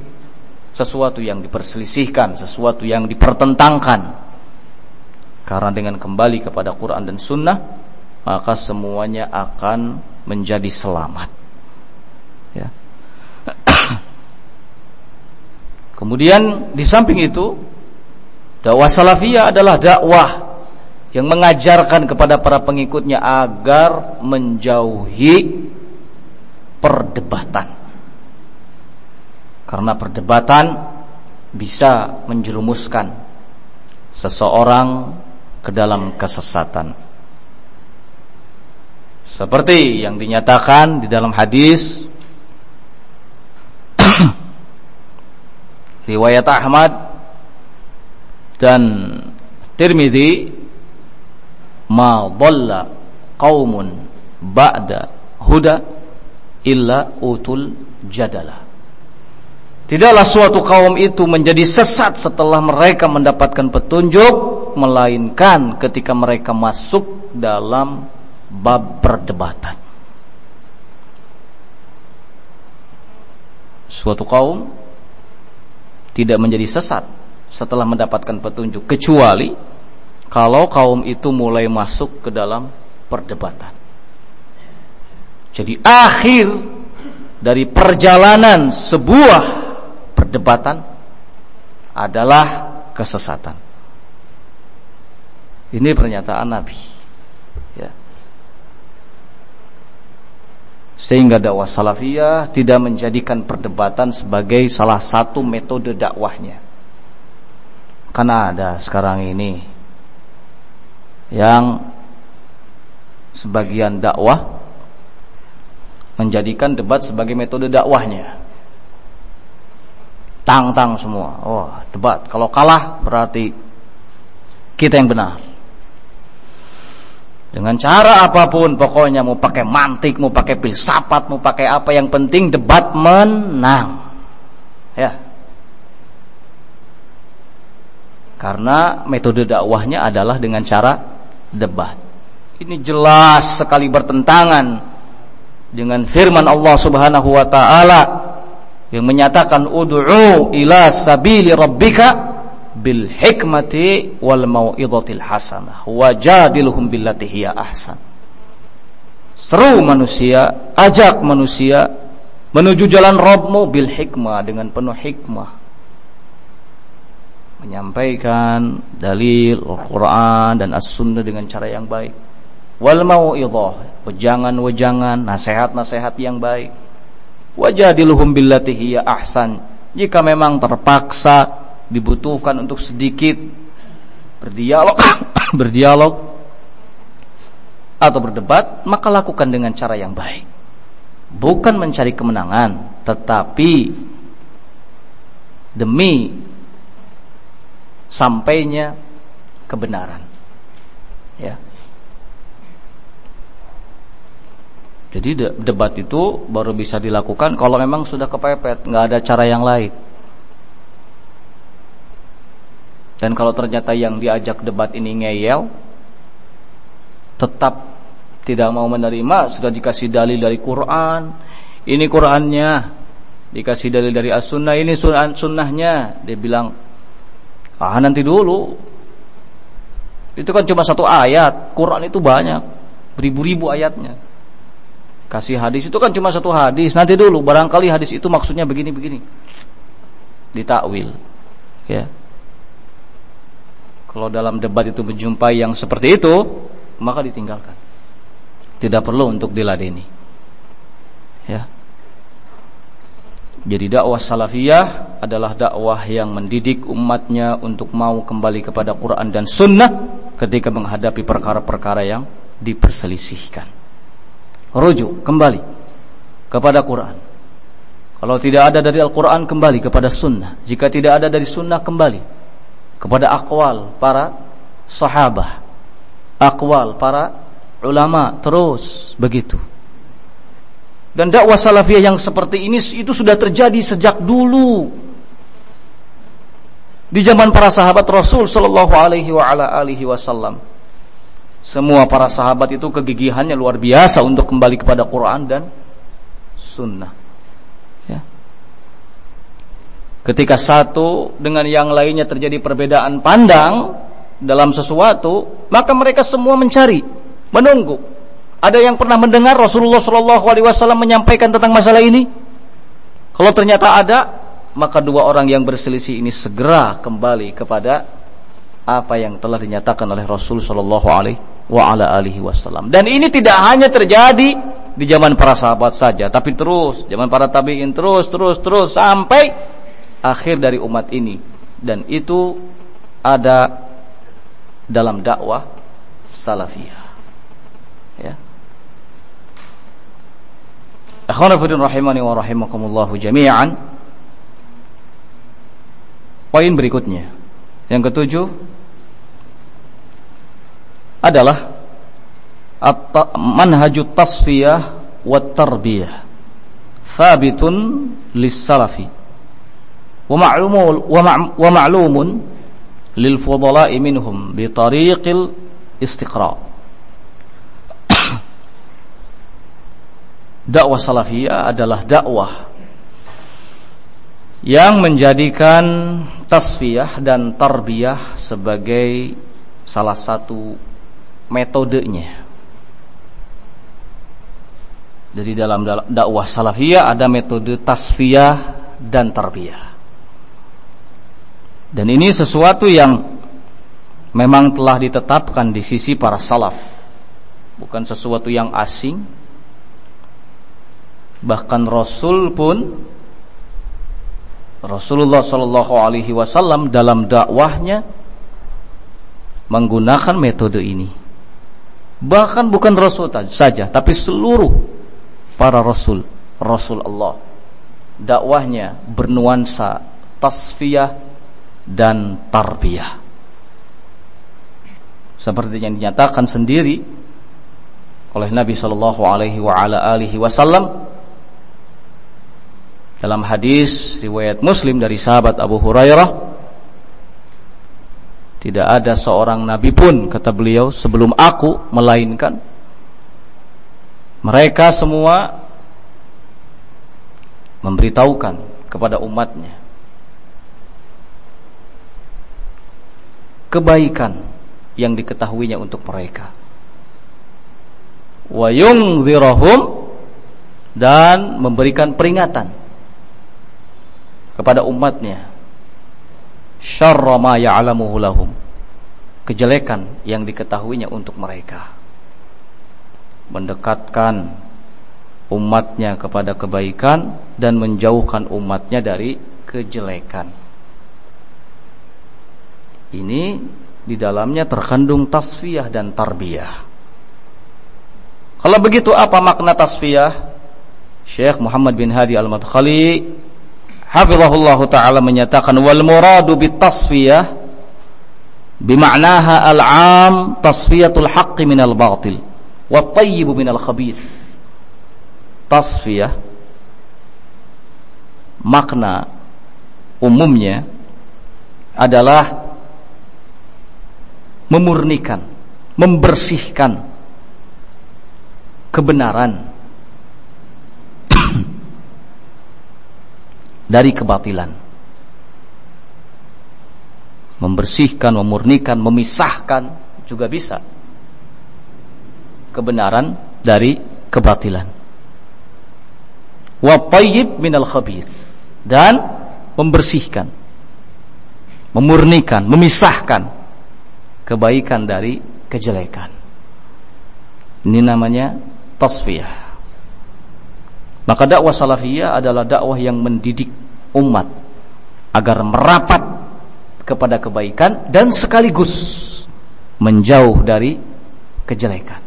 sesuatu yang diperselisihkan, sesuatu yang dipertentangkan. Karena dengan kembali kepada Quran dan Sunnah, maka semuanya akan menjadi selamat. Ya. Kemudian di samping itu dakwah salafiyah adalah dakwah yang mengajarkan kepada para pengikutnya agar menjauhi perdebatan. Karena perdebatan bisa menjerumuskan seseorang ke dalam kesesatan. Seperti yang dinyatakan di dalam hadis riwayat Ahmad dan Tirmidzi ma dhalla qaumun ba'da huda illa utul jadala Tidaklah suatu kaum itu menjadi sesat setelah mereka mendapatkan petunjuk melainkan ketika mereka masuk dalam bab perdebatan. Suatu kaum tidak menjadi sesat setelah mendapatkan petunjuk kecuali kalau kaum itu mulai masuk ke dalam perdebatan. Jadi akhir dari perjalanan sebuah perdebatan adalah kesesatan. Ini pernyataan Nabi. sehingga dakwah salafiyah tidak menjadikan perdebatan sebagai salah satu metode dakwahnya karena ada sekarang ini yang sebagian dakwah menjadikan debat sebagai metode dakwahnya. Tang-tang semua. Oh debat. Kalau kalah berarti kita yang benar. Dengan cara apa pun pokoknya mau pakai mantik, mau pakai filsafat, mau pakai apa yang penting debat menang. Ya. Karena metode dakwahnya adalah dengan cara debat. Ini jelas sekali bertentangan dengan firman Allah Subhanahu wa taala yang menyatakan ud'u ila sabili rabbika bil hikmati wal mau'izatil hasanah wajadilhum billati hiya ahsan seru manusia ajak manusia menuju jalan Rabbmu bil hikmah dengan penuh hikmah menyampaikan dalil Al-Quran dan As-Sunnah dengan cara yang baik. Wal mau'izah wejangan-wejangan nasihat-nasihat yang baik. Wajadilhum billati hiya ahsan jika memang terpaksa dibutuhkan untuk sedikit berdialog berdialog atau berdebat maka lakukan dengan cara yang baik. Bukan mencari kemenangan tetapi demi sampainya kebenaran. Ya. Jadi debat itu baru bisa dilakukan kalau memang sudah kepepet nggak ada cara yang lain. Dan kalau ternyata yang diajak debat ini ngeyel tetap tidak mau menerima sudah dikasih dalil dari Quran ini Qurannya dikasih dalil dari as-sunnah ini sunnah sunnahnya dia bilang ah nanti dulu. Itu kan cuma satu ayat. Quran itu banyak. Beribu-ribu ayatnya. Kasih hadis itu kan cuma satu hadis. Nanti dulu. Barangkali hadis itu maksudnya begini-begini. Ditakwil. Ya. Kalau dalam debat itu menjumpai yang seperti itu maka ditinggalkan. Tidak perlu untuk diladeni. Ya. Jadi dakwah salafiyah adalah dakwah yang mendidik umatnya untuk mau kembali kepada Quran dan Sunnah ketika menghadapi perkara-perkara yang diperselisihkan. Rujuk kembali kepada Quran. Kalau tidak ada dari Al-Quran kembali kepada Sunnah. Jika tidak ada dari Sunnah kembali kepada akwal para sahabat akwal para ulama terus begitu. Dan dakwah salafiyah yang seperti ini itu sudah terjadi sejak dulu. Di zaman para sahabat Rasul sallallahu alaihi wa ala alihi wasallam. Semua para sahabat itu kegigihannya luar biasa untuk kembali kepada Quran dan sunnah. Ya. Ketika satu dengan yang lainnya terjadi perbedaan pandang, dalam sesuatu, maka mereka semua mencari, menunggu. Ada yang pernah mendengar Rasulullah Shallallahu Alaihi Wasallam menyampaikan tentang masalah ini? Kalau ternyata ada, maka dua orang yang berselisih ini segera kembali kepada apa yang telah dinyatakan oleh Rasul Shallallahu Alaihi Wasallam. Dan ini tidak hanya terjadi di zaman para sahabat saja, tapi terus zaman para tabiin terus terus terus sampai akhir dari umat ini. Dan itu ada dalam dakwah salafiyah. Ya. Akhwana fillah rahimani wa rahimakumullah jami'an. Poin berikutnya. Yang ketujuh adalah manhajut tasfiyah wa tarbiyah thabitun lis salafi wa ma'lumun wa ma'lumun lil fudala'i minhum bi tariqil istiqra dakwah salafiyah adalah dakwah yang menjadikan tasfiyah dan tarbiyah sebagai salah satu metodenya. Jadi dalam dakwah salafiyah ada metode tasfiyah dan tarbiyah. Dan ini sesuatu yang memang telah ditetapkan di sisi para salaf. Bukan sesuatu yang asing. Bahkan Rasul pun Rasulullah Shallallahu Alaihi Wasallam dalam dakwahnya menggunakan metode ini. Bahkan bukan Rasul saja, tapi seluruh para Rasul, Rasul Allah. Dakwahnya bernuansa tasfiyah dan tarbiyah. Seperti yang dinyatakan sendiri oleh Nabi Shallallahu Alaihi Wasallam dalam hadis riwayat Muslim dari sahabat Abu Hurairah tidak ada seorang nabi pun kata beliau sebelum aku melainkan mereka semua memberitahukan kepada umatnya kebaikan yang diketahuinya untuk mereka. Wa yungzirahum dan memberikan peringatan kepada umatnya syarra ma ya'lamuhu lahum kejelekan yang diketahuinya untuk mereka mendekatkan umatnya kepada kebaikan dan menjauhkan umatnya dari kejelekan ini di dalamnya terkandung tasfiyah dan tarbiyah. Kalau begitu apa makna tasfiyah? Syekh Muhammad bin Hadi Al-Madkhali hafizahullah taala menyatakan wal muradu bit tasfiyah bima'naha al-'am tasfiyatul haqqi minal batil wa tayyibu minal khabith. Tasfiyah makna umumnya adalah memurnikan, membersihkan kebenaran dari kebatilan. Membersihkan, memurnikan, memisahkan juga bisa kebenaran dari kebatilan. Wa tayyib minal khabith dan membersihkan, memurnikan, memisahkan kebaikan dari kejelekan. Ini namanya tasfiyah. Maka dakwah salafiyah adalah dakwah yang mendidik umat agar merapat kepada kebaikan dan sekaligus menjauh dari kejelekan.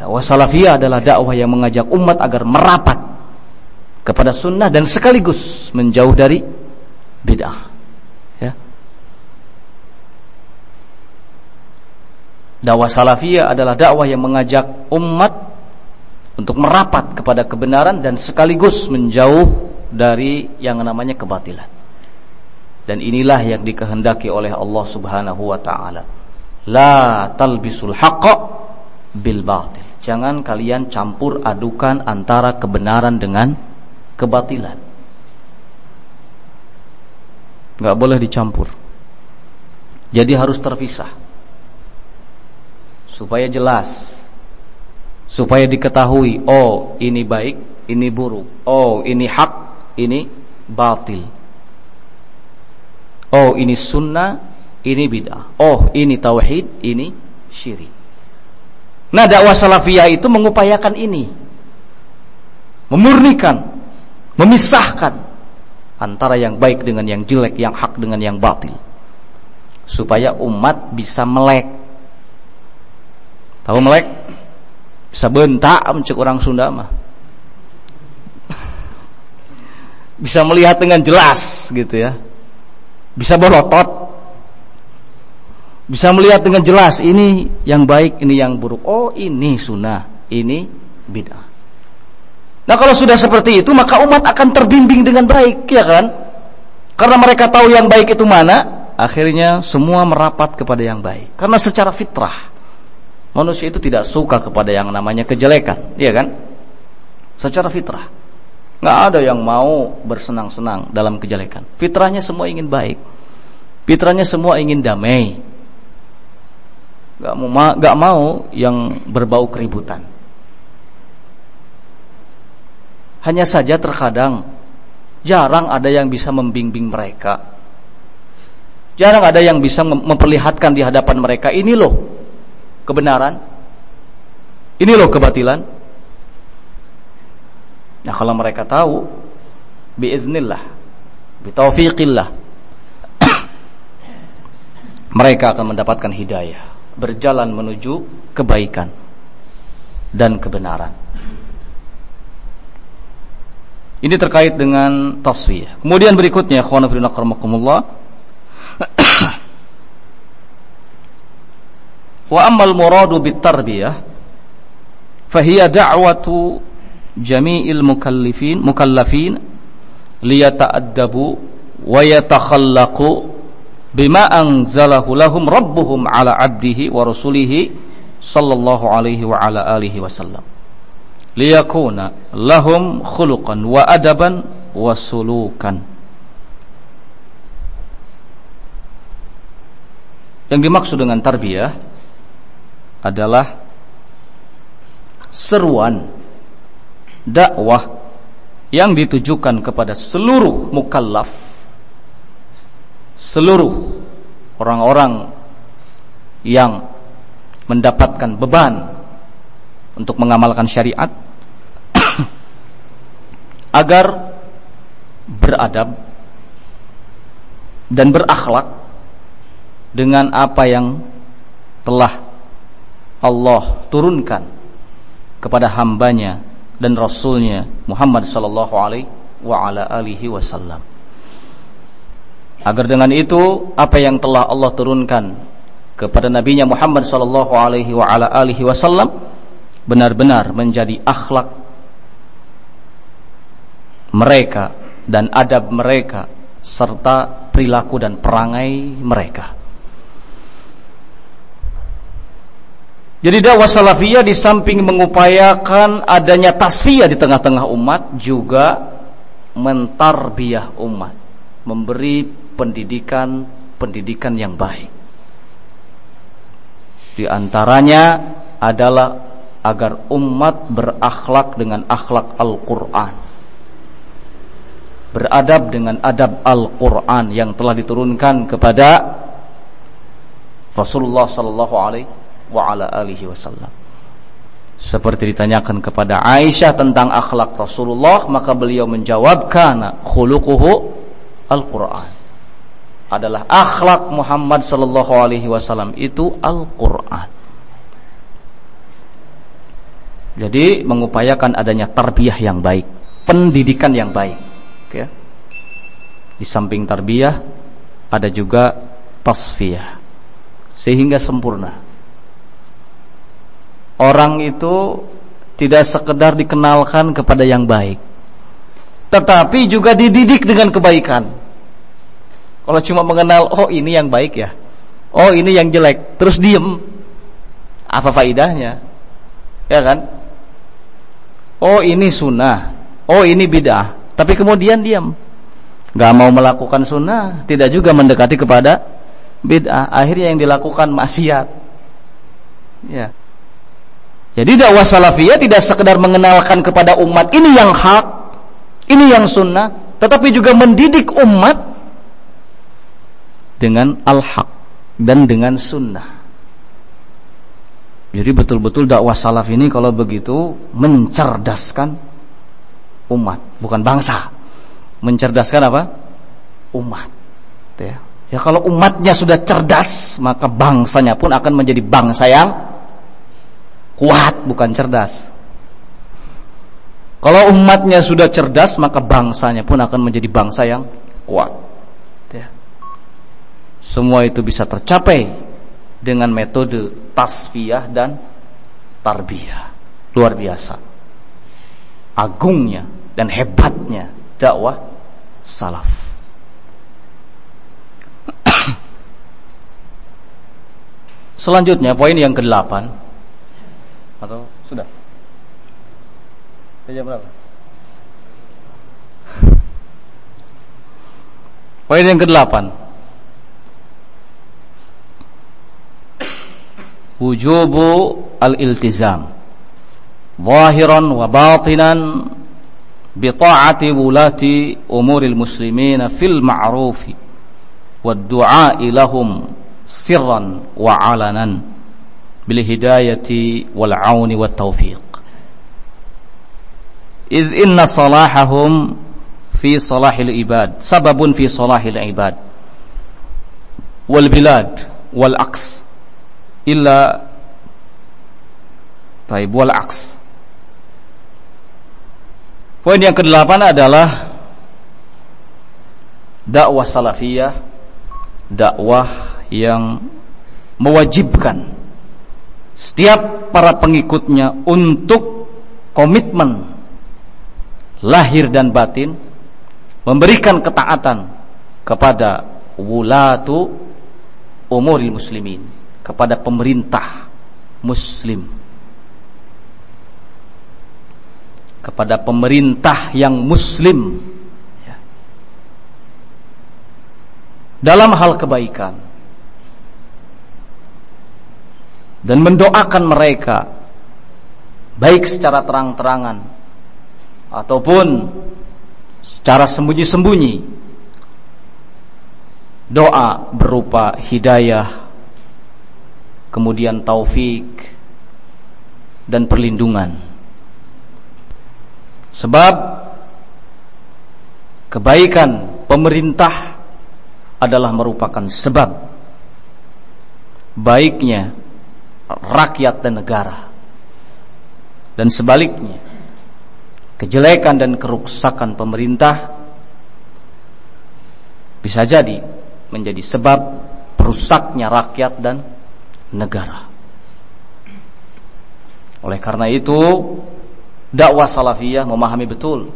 Dakwah salafiyah adalah dakwah yang mengajak umat agar merapat kepada sunnah dan sekaligus menjauh dari bid'ah. Ya. Dakwah salafiyah adalah dakwah yang mengajak umat untuk merapat kepada kebenaran dan sekaligus menjauh dari yang namanya kebatilan. Dan inilah yang dikehendaki oleh Allah Subhanahu wa taala. La talbisul haqqa bil batil. Jangan kalian campur adukan antara kebenaran dengan kebatilan. Gak boleh dicampur. Jadi harus terpisah. Supaya jelas. Supaya diketahui, oh ini baik, ini buruk. Oh ini hak, ini batil. Oh ini sunnah, ini bid'ah. Oh ini tauhid, ini syirik. Nah dakwah salafiyah itu mengupayakan ini. Memurnikan memisahkan antara yang baik dengan yang jelek, yang hak dengan yang batil. Supaya umat bisa melek. Tahu melek? Bisa bentak mencek orang Sunda mah. Bisa melihat dengan jelas gitu ya. Bisa berotot. Bisa melihat dengan jelas ini yang baik, ini yang buruk. Oh, ini sunnah, ini bid'ah. Nah kalau sudah seperti itu maka umat akan terbimbing dengan baik, ya kan? Karena mereka tahu yang baik itu mana, akhirnya semua merapat kepada yang baik. Karena secara fitrah manusia itu tidak suka kepada yang namanya kejelekan, ya kan? Secara fitrah. Nggak ada yang mau bersenang-senang dalam kejelekan. Fitrahnya semua ingin baik. Fitrahnya semua ingin damai. Gak mau, gak mau yang berbau keributan. Hanya saja terkadang jarang ada yang bisa membimbing mereka. Jarang ada yang bisa memperlihatkan di hadapan mereka ini loh kebenaran. Ini loh kebatilan. Nah, kalau mereka tahu biiznillah, bitaufiqillah mereka akan mendapatkan hidayah, berjalan menuju kebaikan dan kebenaran. Ini terkait dengan tasfiyah. Kemudian berikutnya, ikhwan fillah karamakumullah. Wa ammal muradu bit tarbiyah fahiya da'watu jami'il mukallifin mukallafin liyata'addabu wa yatakhallaqu bima anzalahu lahum rabbuhum ala abdihi wa rasulihi sallallahu alaihi wa ala alihi wasallam liyakuna lahum khuluqan wa adaban wa sulukan. Yang dimaksud dengan tarbiyah adalah seruan dakwah yang ditujukan kepada seluruh mukallaf seluruh orang-orang yang mendapatkan beban untuk mengamalkan syariat agar beradab dan berakhlak dengan apa yang telah Allah turunkan kepada hambanya dan Rasulnya Muhammad sallallahu alaihi wa ala alihi wasallam. Agar dengan itu apa yang telah Allah turunkan kepada nabinya Muhammad sallallahu alaihi wa ala alihi wasallam benar-benar menjadi akhlak mereka dan adab mereka serta perilaku dan perangai mereka. Jadi dakwah salafiyah di samping mengupayakan adanya tasfiyah di tengah-tengah umat juga mentarbiah umat, memberi pendidikan pendidikan yang baik. Di antaranya adalah agar umat berakhlak dengan akhlak Al-Qur'an. Beradab dengan adab Al-Qur'an yang telah diturunkan kepada Rasulullah sallallahu alaihi wa ala alihi wasallam. Seperti ditanyakan kepada Aisyah tentang akhlak Rasulullah, maka beliau menjawab kana khuluquhu al-Qur'an. Adalah akhlak Muhammad sallallahu alaihi wasallam itu Al-Qur'an. Jadi mengupayakan adanya tarbiyah yang baik, pendidikan yang baik, ya. Di samping tarbiyah ada juga tasfiyah sehingga sempurna orang itu tidak sekedar dikenalkan kepada yang baik tetapi juga dididik dengan kebaikan. Kalau cuma mengenal oh ini yang baik ya oh ini yang jelek terus diem. Apa faidahnya ya kan? Oh ini sunnah oh ini bid'ah tapi kemudian diam nggak mau melakukan sunnah tidak juga mendekati kepada bid'ah. Akhirnya yang dilakukan maksiat. Ya jadi dakwah salafiyah tidak sekedar mengenalkan kepada umat ini yang hak, ini yang sunnah, tetapi juga mendidik umat dengan al-haq dan dengan sunnah. Jadi betul-betul dakwah salaf ini kalau begitu mencerdaskan umat, bukan bangsa. Mencerdaskan apa? Umat. Ya. ya kalau umatnya sudah cerdas, maka bangsanya pun akan menjadi bangsa yang kuat bukan cerdas. Kalau umatnya sudah cerdas maka bangsanya pun akan menjadi bangsa yang kuat. Ya. Semua itu bisa tercapai dengan metode tasfiyah dan tarbiyah. Luar biasa. Agungnya dan hebatnya dakwah salaf. Selanjutnya poin yang ke-8 atau sudah? Jam berapa? Poin yang ke-8 Wujubu al-iltizam Zahiran wa batinan Bita'ati wulati umuril muslimina fil ma'rufi Wad-du'a ilahum sirran wa alanan بالهداية والعون والتوفيق إذ إن صلاحهم في صلاح العباد سبب في صلاح العباد والبلاد والعكس إلا طيب والعكس Poin yang kedelapan adalah dakwah salafiyah, dakwah yang mewajibkan setiap para pengikutnya untuk komitmen lahir dan batin memberikan ketaatan kepada wulatu umuril muslimin kepada pemerintah muslim kepada pemerintah yang muslim ya. dalam hal kebaikan dan mendoakan mereka baik secara terang-terangan ataupun secara sembunyi-sembunyi. Doa berupa hidayah kemudian taufik dan perlindungan. Sebab kebaikan pemerintah adalah merupakan sebab baiknya rakyat dan negara. Dan sebaliknya, kejelekan dan keruksakan pemerintah bisa jadi menjadi sebab perusaknya rakyat dan negara. Oleh karena itu, dakwah salafiyah memahami betul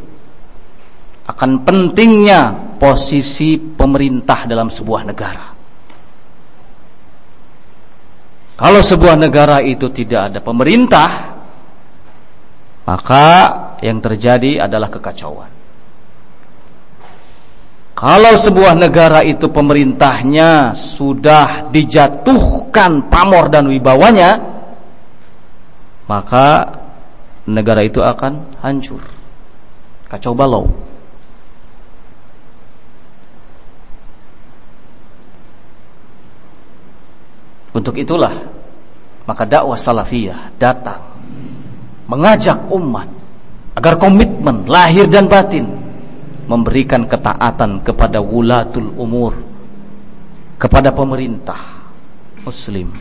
akan pentingnya posisi pemerintah dalam sebuah negara. Kalau sebuah negara itu tidak ada pemerintah, maka yang terjadi adalah kekacauan. Kalau sebuah negara itu pemerintahnya sudah dijatuhkan pamor dan wibawanya, maka negara itu akan hancur. Kacau balau. Untuk itulah maka dakwah salafiyah datang mengajak umat agar komitmen lahir dan batin memberikan ketaatan kepada wulatul umur kepada pemerintah muslim.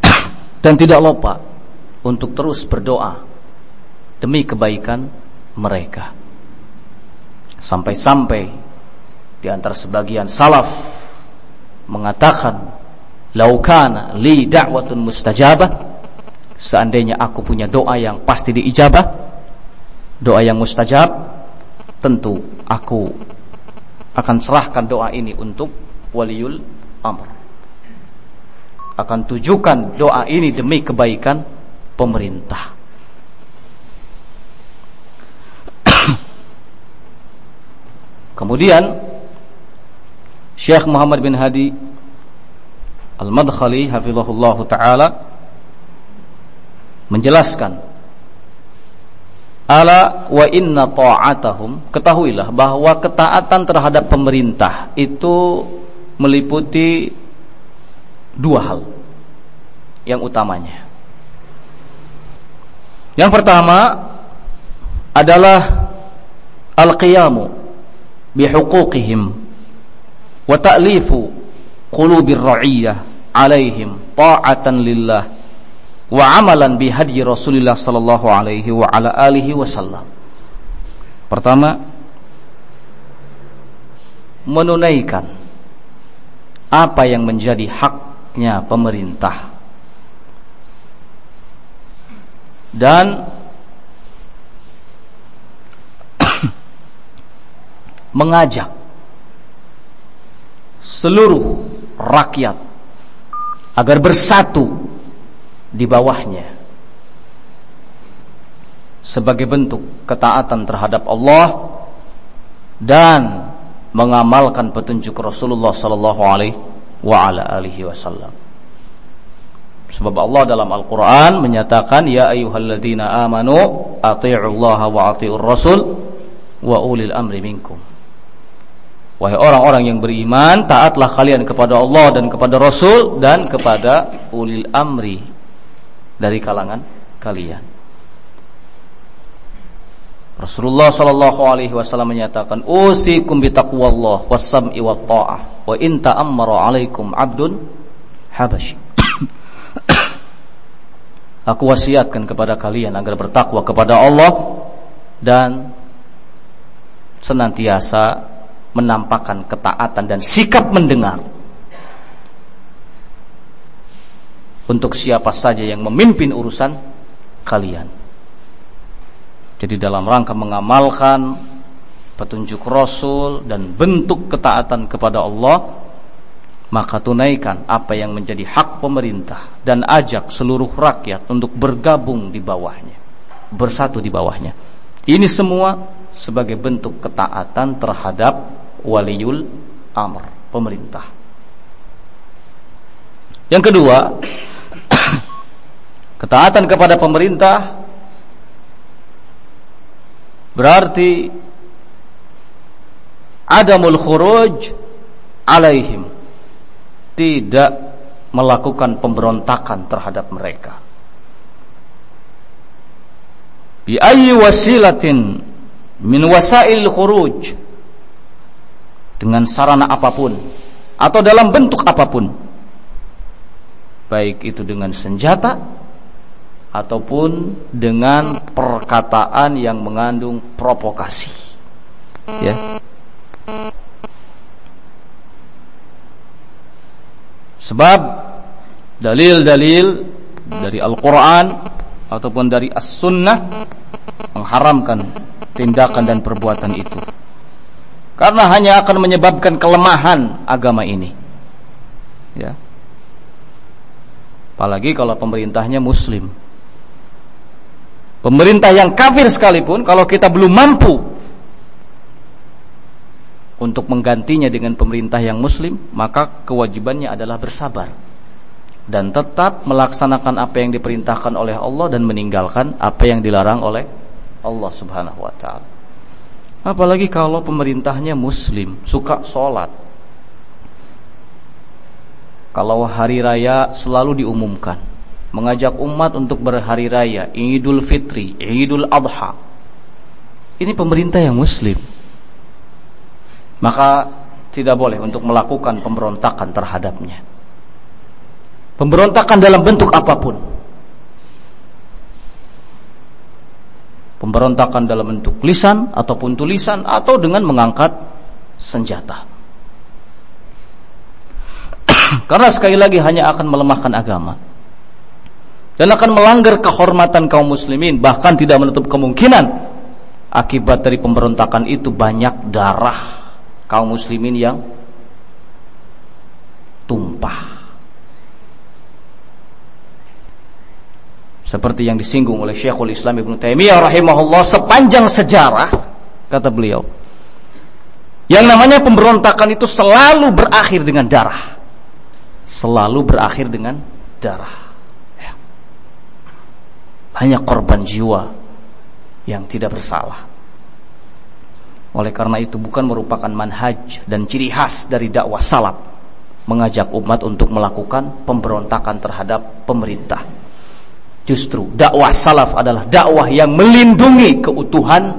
Dan tidak lupa untuk terus berdoa demi kebaikan mereka Sampai-sampai di antara sebagian salaf mengatakan, "Laukana li da'watun mustajabah." Seandainya aku punya doa yang pasti diijabah, doa yang mustajab, tentu aku akan serahkan doa ini untuk waliul amr. Akan tujukan doa ini demi kebaikan pemerintah. Kemudian Syekh Muhammad bin Hadi Al-Madkhali hafizahullah taala menjelaskan ala wa inna ta'atahum ketahuilah bahwa ketaatan terhadap pemerintah itu meliputi dua hal yang utamanya. Yang pertama adalah al-qiyamu bihuquqihim wa ta'lifu qulubir ra'iyyah alaihim ta'atan lillah wa amalan الله Rasulillah sallallahu alaihi wa ala alihi. Pertama menunaikan apa yang menjadi haknya pemerintah dan mengajak seluruh rakyat agar bersatu di bawahnya sebagai bentuk ketaatan terhadap Allah dan mengamalkan petunjuk Rasulullah sallallahu alaihi wa ala alihi wasallam. Sebab Allah dalam Al-Qur'an menyatakan ya ayyuhalladzina amanu athi'ullaha wa athi'ur rasul wa ulil amri minkum. Wahai orang-orang yang beriman, taatlah kalian kepada Allah dan kepada Rasul dan kepada ulil amri dari kalangan kalian. Rasulullah sallallahu alaihi wasallam menyatakan, "Usikum bi taqwallah was-sam'i wat ta'ah wa in ta'ammara 'alaikum 'abdun habasyi." Aku wasiatkan kepada kalian agar bertakwa kepada Allah dan senantiasa menampakkan ketaatan dan sikap mendengar untuk siapa saja yang memimpin urusan kalian. Jadi dalam rangka mengamalkan petunjuk Rasul dan bentuk ketaatan kepada Allah, maka tunaikan apa yang menjadi hak pemerintah dan ajak seluruh rakyat untuk bergabung di bawahnya, bersatu di bawahnya. Ini semua sebagai bentuk ketaatan terhadap waliul amr, pemerintah. Yang kedua, ketaatan kepada pemerintah berarti adamul khuruj alaihim tidak melakukan pemberontakan terhadap mereka bi ayyi wasilatin min wasail khuruj dengan sarana apa pun atau dalam bentuk apa pun baik itu dengan senjata ataupun dengan perkataan yang mengandung provokasi. Ya. Sebab dalil-dalil dari Al-Qur'an ataupun dari As-Sunnah mengharamkan tindakan dan perbuatan itu. Karena hanya akan menyebabkan kelemahan agama ini. Ya. Apalagi kalau pemerintahnya muslim. Pemerintah yang kafir sekalipun kalau kita belum mampu untuk menggantinya dengan pemerintah yang muslim, maka kewajibannya adalah bersabar dan tetap melaksanakan apa yang diperintahkan oleh Allah dan meninggalkan apa yang dilarang oleh Allah Subhanahu wa taala. Apalagi kalau pemerintahnya muslim, suka sholat. Kalau hari raya selalu diumumkan mengajak umat untuk berhari raya, Idul Fitri, Idul Adha. Ini pemerintah yang muslim. Maka tidak boleh untuk melakukan pemberontakan terhadapnya. Pemberontakan dalam bentuk apa pun. Pemberontakan dalam bentuk lisan ataupun tulisan atau dengan mengangkat senjata. Karena sekali lagi hanya akan melemahkan agama dan akan melanggar kehormatan kaum muslimin bahkan tidak menutup kemungkinan akibat dari pemberontakan itu banyak darah kaum muslimin yang tumpah seperti yang disinggung oleh Syekhul Islam Ibnu Taimiyah rahimahullah sepanjang sejarah kata beliau yang namanya pemberontakan itu selalu berakhir dengan darah selalu berakhir dengan darah hanya korban jiwa yang tidak bersalah. Oleh karena itu bukan merupakan manhaj dan ciri khas dari dakwah salaf mengajak umat untuk melakukan pemberontakan terhadap pemerintah. Justru dakwah salaf adalah dakwah yang melindungi keutuhan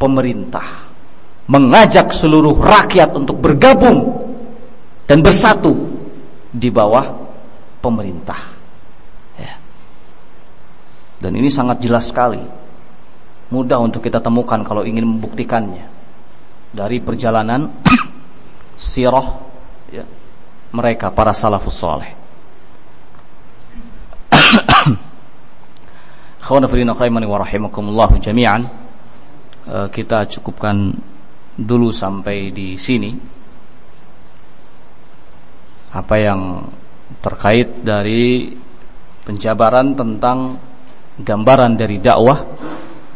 pemerintah, mengajak seluruh rakyat untuk bergabung dan bersatu di bawah pemerintah. Dan ini sangat jelas sekali. Mudah untuk kita temukan kalau ingin membuktikannya. Dari perjalanan sirah ya, mereka para salafus Khawanafirin akhraimani wa jami'an. Eh, kita cukupkan dulu sampai di sini. Apa yang terkait dari penjabaran tentang gambaran dari dakwah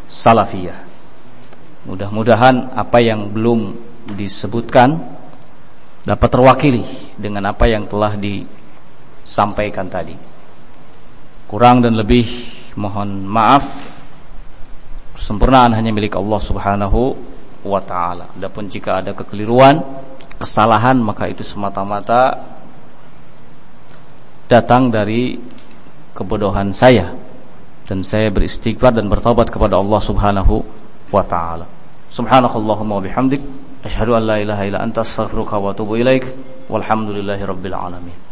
salafiyah. Mudah-mudahan apa yang belum disebutkan dapat terwakili dengan apa yang telah disampaikan tadi. Kurang dan lebih mohon maaf. Sempurnaan hanya milik Allah Subhanahu wa taala. Adapun jika ada kekeliruan, kesalahan maka itu semata-mata datang dari kebodohan saya dan saya beristighfar dan bertobat kepada Allah Subhanahu wa taala. Subhanakallahumma wa bihamdik asyhadu an la ilaha illa anta astaghfiruka wa atubu ilaik. Walhamdulillahirabbil alamin.